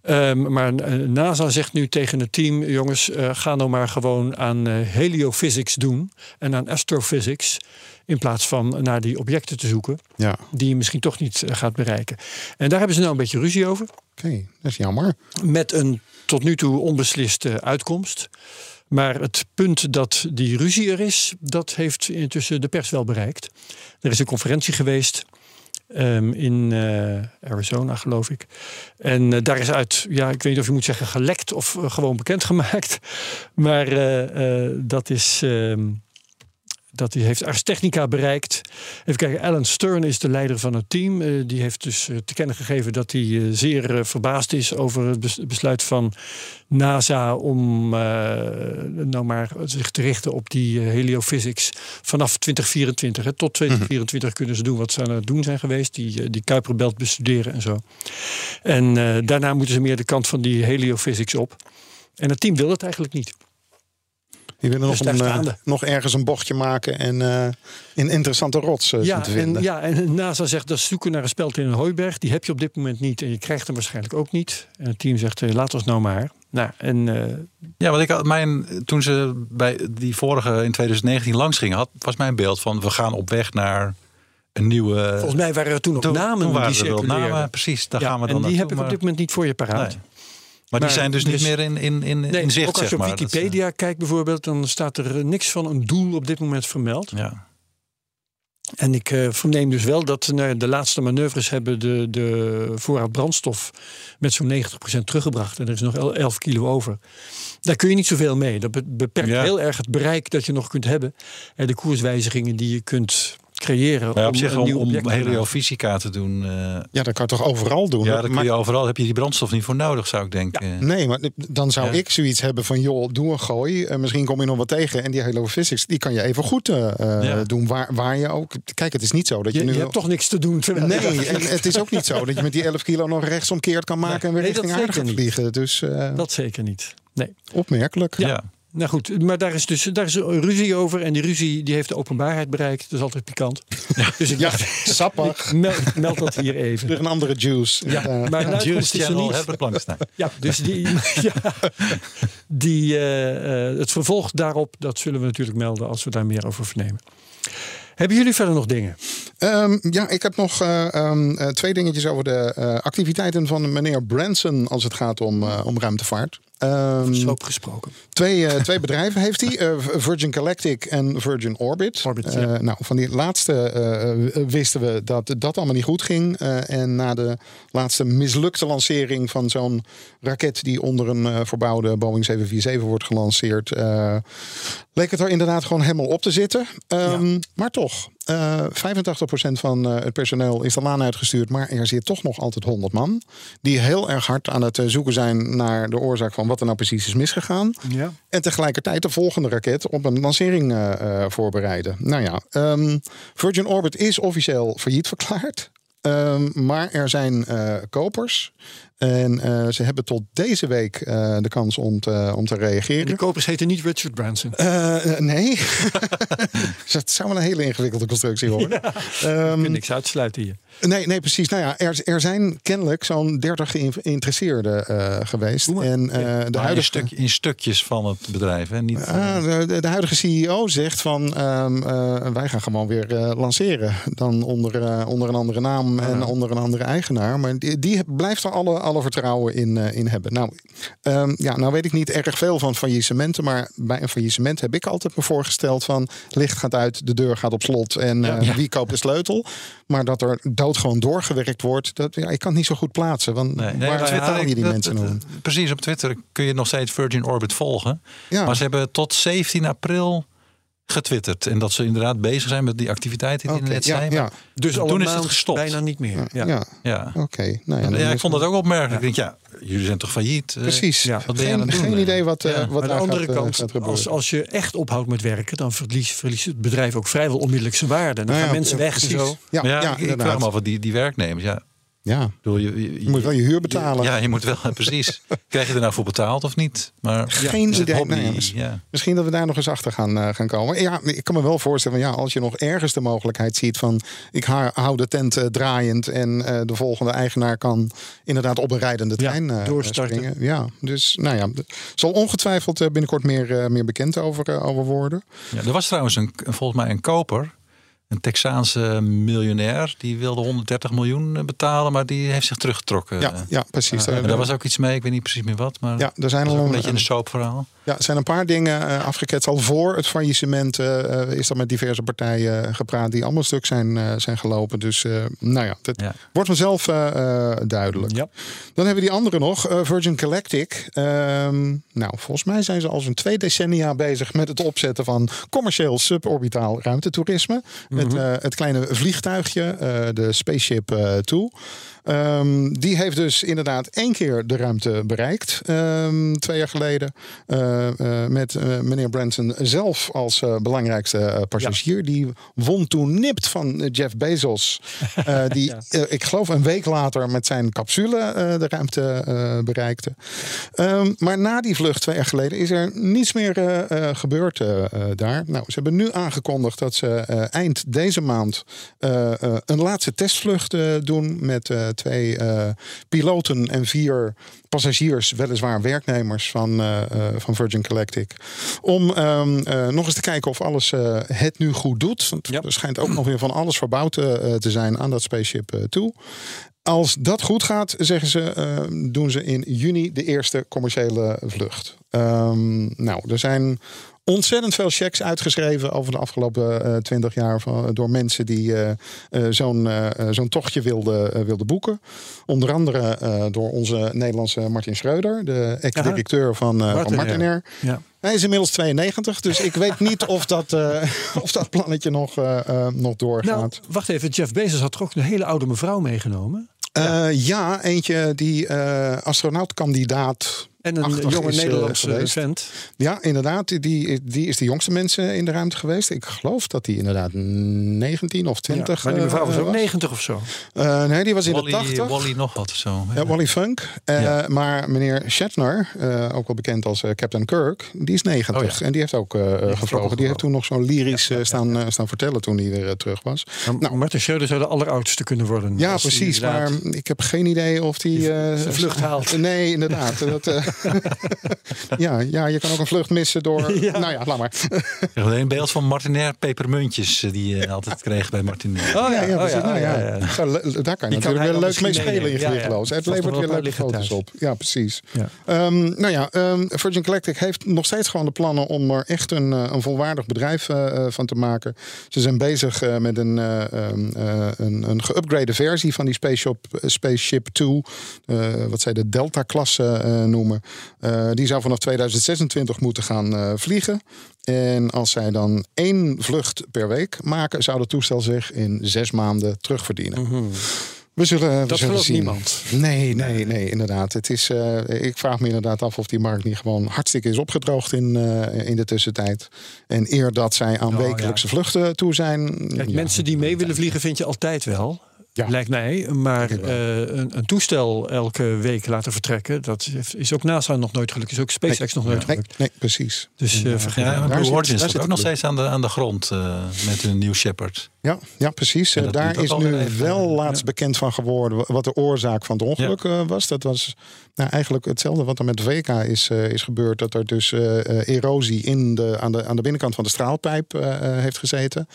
Ehm, maar eh, NASA zegt nu tegen het team: jongens, eh, ga nou maar gewoon aan eh, heliophysics doen en aan astrophysics. In plaats van naar die objecten te zoeken Ja, die je misschien toch niet eh, gaat bereiken. En daar hebben ze nou een beetje ruzie over. oké. Dat is jammer. Met een tot nu toe onbesliste uitkomst. Maar het punt dat die ruzie er is, dat heeft intussen de pers wel bereikt. Er is een conferentie geweest ehm, in eh, Arizona, geloof ik. En eh, daar is uit, ja, ik weet niet of je moet zeggen gelekt of eh, gewoon bekendgemaakt. Maar dat is. ehm, dat die heeft Ars Technica bereikt. Even kijken, Alan Stern is de leider van het team. Eh, die heeft dus eh, te kennen gegeven dat hij eh, zeer verbaasd is over het bes- besluit van NASA om nou maar zich te richten op die heliophysics vanaf 2024. Hè. Tot 2024 kunnen ze doen wat ze aan het doen zijn geweest. Die, die Kuiperbelt bestuderen en zo. En daarna moeten ze meer de kant van die heliophysics op. En het team wil het eigenlijk niet. Die willen nog, Dus een, eh, nog nog ergens een bochtje maken en eh een interessante rots eh, Ja te en, vinden. ja, en NASA zegt dat zoeken naar een speld in een hooiberg. Die heb je op dit moment niet en je krijgt hem waarschijnlijk ook niet. En het team zegt, laat ons nou maar. Nou, en eh, Ja, want ik had mijn, toen ze bij die vorige in 2019 langs gingen, had, was mijn beeld van we gaan op weg naar een nieuwe. volgens mij waren er toen ook toen, namen toen waren die er wel namen, precies. Daar Ja, gaan we dan en die naartoe, heb ik op dit moment niet voor je paraat. Nee. Maar die zijn dus niet meer in, in, in, Nee, in zicht, ook als je zeg op. Dat, eh, Wikipedia kijkt bijvoorbeeld, dan staat er eh, niks van een doel op dit moment vermeld. ja. En ik eh, verneem dus wel dat nou, de laatste manoeuvres hebben de, de voorraad brandstof met zo'n 90% teruggebracht. En er is nog el- 11 kilo over. Daar kun je niet zoveel mee. Dat be- beperkt Ja. heel erg het bereik dat je nog kunt hebben. En de koerswijzigingen die je kunt creëren. Maar op om zich een om, om heliofysica te doen. eh, Ja, dat kan je toch overal doen? ja, dan kun je overal heb je die brandstof niet voor nodig, zou ik denken. Nee, maar dan zou Ja. ik zoiets hebben van, joh, doe een gooi. Eh, misschien kom je nog wat tegen. En die Halo Physics, die kan je even goed eh, eh, Ja. doen. Waar, waar je ook... Kijk, het is niet zo dat je, Je, nu... je hebt toch niks te doen. Nee, dat- en het is ook niet zo dat je met die 11 kilo nog rechtsomkeerd kan maken en weer Nee, dat richting aarde niet. vliegen. Dus eh, Dat zeker niet. Nee. opmerkelijk. Ja. Nou goed, maar daar is dus daar is een ruzie over. En die ruzie die heeft de openbaarheid bereikt. Dat is altijd pikant. Dus ik Ja, dacht, sappig. ik meld, dat hier even. Weer een andere juice. Ja, maar een Juice is er niet. Herbert Blankstein. Ja, dus die, ja, die, eh, eh, het vervolg daarop, dat zullen we natuurlijk melden als we daar meer over vernemen. Hebben jullie verder nog dingen? Ehm, ja, ik heb nog eh, ehm, eh, twee dingetjes over de eh, activiteiten van meneer Branson als het gaat om, eh, om ruimtevaart. Ehm, Soap gesproken. Twee, eh, twee bedrijven heeft hij, eh, Virgin Galactic en Virgin Orbit. Orbit, Eh, ja. nou, van die laatste wisten we dat dat allemaal niet goed ging. En na de laatste mislukte lancering van zo'n raket die onder een verbouwde Boeing 747 wordt gelanceerd, leek het er inderdaad gewoon helemaal op te zitten. Ehm, Maar toch, eh 85% van eh, het personeel is de laan uitgestuurd, maar er zit toch nog altijd 100 man. Die heel erg hard aan het eh, zoeken zijn naar de oorzaak van wat er nou precies is misgegaan. Ja. En tegelijkertijd de volgende raket op een lancering voorbereiden. Nou ja, ehm, Virgin Orbit is officieel failliet verklaard. Ehm, maar er zijn kopers. En eh, ze hebben tot deze week eh, de kans om te, om te En reageren. die kopers heten niet Richard Branson. Eh, eh, nee. Dus dat zou wel een hele ingewikkelde constructie worden. Ehm, kunt niks uitsluiten hier. Nee, nee, precies. Nou ja, er, er zijn kennelijk zo'n 30 geïnteresseerden eh, geweest. En eh, de huidige stuk, in stukjes van het bedrijf. Hè? Niet, Ah, de, de, de huidige CEO zegt van ehm, eh, wij gaan gewoon weer eh, lanceren. Dan onder, onder een andere naam en onder een andere eigenaar. Maar die, die blijft er alle, alle vertrouwen in, eh, in hebben. Nou, ehm, ja, nou weet ik niet erg veel van faillissementen. Maar bij een faillissement heb ik altijd me voorgesteld van licht gaat uit, de deur gaat op slot en eh, wie koopt de sleutel. Maar dat er doodgewoon doorgewerkt wordt, dat, ja, ik kan het niet zo goed plaatsen. Want Nee, nee, waar vertaal je die dat- mensen dat-? Precies, op Twitter kun je nog steeds Virgin Orbit volgen. Ja. Maar ze hebben tot 17 april getwitterd. En dat ze inderdaad bezig zijn met die activiteiten die je net ja, zei. ja. Maar Dus al toen is het gestopt. bijna niet meer. Ja. ja. Ja. Oké, nou ja, ik vond dat ook opmerkelijk. Ik denk, ja, jullie zijn toch failliet? Eh, Precies. Ja. Wat ben je aan geen, het doen? geen idee wat, eh, wat Maar aan de andere gaat, eh, kant, gaat als, als je echt ophoudt met werken, dan verliest, verliest het bedrijf ook vrijwel onmiddellijk zijn waarde. Dan Nou gaan mensen weg precies. zo. Ja, Ja, ja, ik, ik vraag me af wat die, die werknemers. Ja, Ja, bedoel, je, je, je moet wel je huur betalen. Ja, je moet wel, precies. Krijg je er nou voor betaald of niet? Maar Geen het idee. hobby, Nee, ja, ja. Misschien dat we daar nog eens achter gaan, eh, gaan komen. Ja, ik kan me wel voorstellen, van, ja, als je nog ergens de mogelijkheid ziet van ik hou de tent eh, draaiend en eh, de volgende eigenaar kan inderdaad op een rijdende Ja, trein eh, doorstarten. springen. Ja, dus nou ja, zal ongetwijfeld binnenkort meer, meer bekend over, over worden. Ja, er was trouwens een, volgens mij een koper. Een Texaanse miljonair. Die wilde 130 miljoen eh, betalen. Maar die heeft zich teruggetrokken. Ja, ja precies. En Daar- was ook iets mee. Ik weet niet precies meer wat. Maar ja, er zijn dat is al een een, beetje een soapverhaal. Ja, er zijn een paar dingen uh, afgeketst. Al voor het faillissement uh, is er met diverse partijen gepraat die allemaal stuk zijn, uh, zijn gelopen. Dus nou ja, dat Ja. wordt vanzelf duidelijk. Ja. Dan hebben we die andere nog, Virgin Galactic. Um, nou, volgens mij zijn ze al zo'n twee decennia bezig met het opzetten van commercieel suborbitaal ruimtetoerisme. Mm -hmm. het, het kleine vliegtuigje, de Spaceship Two. Um, die heeft dus inderdaad één keer de ruimte bereikt, um, twee jaar geleden. Uh, uh, met uh, meneer Branson zelf als belangrijkste passagier. Ja. Die won toen nipt van Jeff Bezos. die, ja. ik geloof, een week later met zijn capsule de ruimte bereikte. Um, maar na die vlucht twee jaar geleden is er niets meer gebeurd daar. Nou, ze hebben nu aangekondigd dat ze eind deze maand een laatste testvlucht doen met twee uh, piloten en vier passagiers, weliswaar werknemers van, uh, uh, van Virgin Galactic. Om um, nog eens te kijken of alles het nu goed doet. Want Ja. er schijnt ook nog weer van alles verbouwd te zijn aan dat Spaceship toe. Als dat goed gaat, zeggen ze, uh, doen ze in juni de eerste commerciële vlucht. Um, nou, er zijn ontzettend veel checks uitgeschreven over de afgelopen twintig jaar van, door mensen die uh, zo'n zo'n tochtje wilden wilde boeken. Onder andere door onze Nederlandse Martin Schreuder, de ex-directeur van, Martin, van Martinair. Ja. Ja. Hij is inmiddels 92, dus ik weet niet of dat, of dat plannetje nog, nog doorgaat. Nou, wacht even, Jeff Bezos had toch ook een hele oude mevrouw meegenomen? Ja, ja eentje die astronautkandidaat En een jonge is, uh, Nederlandse geweest. vent. Ja, inderdaad. Die, die is de jongste mensen in de ruimte geweest. Ik geloof dat die inderdaad 19 of 20 Ja, maar die mevrouw was uh, ook 90 of zo. Uh, nee, die was in Wally, de 80. Wally nog wat of zo. Ja, Wally Funk. Uh, Ja. Maar meneer Shatner, uh, ook wel bekend als uh, Captain Kirk, die is 90. Oh ja. En die heeft ook uh, gevlogen. Die heeft toen nog zo'n lyrisch uh, staan, uh, staan vertellen toen hij weer uh, terug was. Maar Nou. Martin Schreuder zou de alleroudste kunnen worden. Ja, precies. Maar ik heb geen idee of die... Die eh, vlucht haalt. Nee, inderdaad. Dat, eh, ja, ja, je kan ook een vlucht missen door... Ja. Nou ja, laat maar. Ik heb alleen een beeld van Martinair pepermuntjes eh, die je altijd kreeg bij Martinair. Oh ja, ja, precies. oh nou, ja. ja, daar kan je Die natuurlijk weer leuk mee spelen in meenemen. Ja, ja. vliegloos. Het levert weer leuke foto's op. Ja, precies. Ja. Ehm, nou ja, ehm, Virgin Galactic heeft nog steeds gewoon de plannen om er echt een, eh, een volwaardig bedrijf eh, van te maken. Ze zijn bezig eh, met een, eh, ehm, eh, een, een geüpgrade versie van die Spaceship, Spaceship 2, eh, wat zij de Delta-klasse eh, noemen. Eh, die zou vanaf 2026 moeten gaan eh, vliegen. En als zij dan één vlucht per week maken, zou het toestel zich in zes maanden terugverdienen. We zullen, we Mhm. Dat zullen gelooft zien. niemand. Nee, nee, nee, inderdaad. Het is, eh, ik vraag me inderdaad af of die markt niet gewoon hartstikke is opgedroogd in, in de tussentijd. En eer dat zij aan Nou, wekelijkse vluchten toe zijn. Kijk, ja. mensen die mee willen vliegen vind je altijd wel. Ja. Lijkt mij. Maar eh, een, een toestel elke week laten vertrekken, dat is ook NASA nog nooit gelukt. Is ook SpaceX nog nooit gelukt. nee, precies. Dus eh, vergeet Ja, Blue zit- Origin ook nog steeds aan de, aan de grond eh, met hun New Shepard. Ja, ja precies. Daar is nu even, wel laatst bekend van geworden wat de oorzaak van het ongeluk eh, was. Dat was nou, eigenlijk hetzelfde wat er met VK is, eh, is gebeurd. Dat er dus erosie in de, aan, de, aan de binnenkant van de straalpijp heeft gezeten.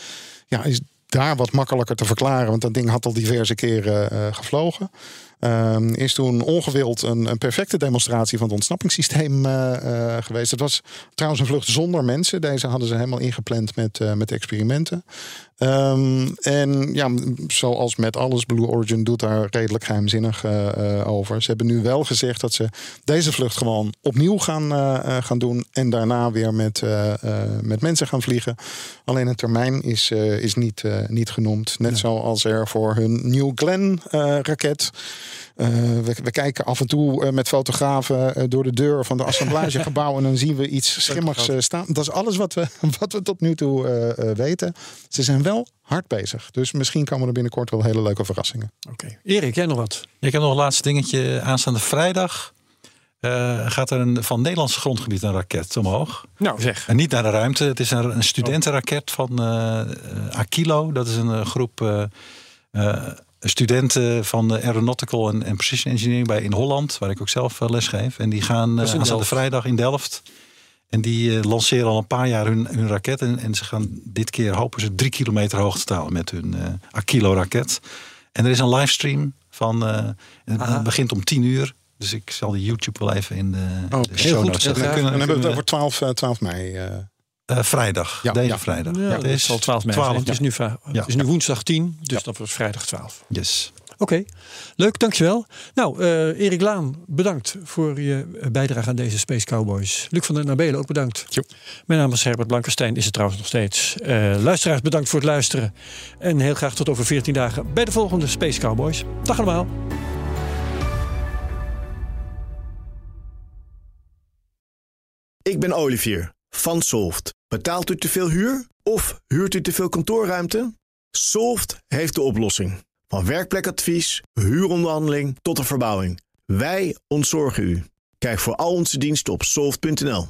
Ja, is daar wat makkelijker te verklaren, want dat ding had al diverse keren eh, gevlogen. Ehm, is toen ongewild een, een perfecte demonstratie van het ontsnappingssysteem eh, eh, geweest. Het was trouwens een vlucht zonder mensen. Deze hadden ze helemaal ingepland met, eh, met experimenten. Ehm, en ja, zoals met alles, Blue Origin doet daar redelijk geheimzinnig uh, over. Ze hebben nu wel gezegd dat ze deze vlucht gewoon opnieuw gaan, uh, gaan doen. En daarna weer met, met mensen gaan vliegen. Alleen het termijn is, is niet, niet genoemd. Net zoals er voor hun New Glenn raket. We, we, kijken af en toe met fotografen door de deur van de assemblagegebouw. en dan zien we iets schimmigs staan. Dat is alles wat we, wat we tot nu toe weten. Ze zijn wel hard bezig. Dus misschien komen er binnenkort wel hele leuke verrassingen. Oké. Erik, jij nog wat? Ik heb nog een laatste dingetje. Aanstaande vrijdag uh, gaat er een, van Nederlands grondgebied een raket omhoog. Nou zeg. En niet naar de ruimte. Het is een, een studentenraket van uh, Aquilo. Dat is een groep studenten van Aeronautical en, Precision Engineering bij in Holland. Waar ik ook zelf les geef. En die gaan aanstaande vrijdag in Delft en die uh, lanceren al een paar jaar hun, hun raket. En, en, ze gaan dit keer hopen ze drie kilometer hoog te halen met hun uh, Aquilo raket. En er is een livestream van. Uh, het begint om tien uur. Dus ik zal de YouTube wel even in de, oh, de show notes zetten. Dan, kunnen, dan hebben we het over 12, 12 mei. Uh, vrijdag, ja, deze ja. vrijdag. Ja, het is al 12 mei. 12, het, is nu, het is nu woensdag 10, dus dat wordt vrijdag 12. Yes. Oké, leuk, dankjewel. Nou, uh, Erik Laan, bedankt voor je bijdrage aan deze Space Cowboys. Luc van der Nabelen, ook bedankt. Jo. Mijn naam is Herbert Blankenstein, is het trouwens nog steeds. Uh, luisteraars, bedankt voor het luisteren. En heel graag tot over 14 dagen bij de volgende Space Cowboys. Dag allemaal. Ik ben Olivier van Solft. Betaalt u te veel huur of huurt u te veel kantoorruimte? Solft heeft de oplossing. Van werkplekadvies, huuronderhandeling tot de verbouwing. Wij ontzorgen u. Kijk voor al onze diensten op soft.nl.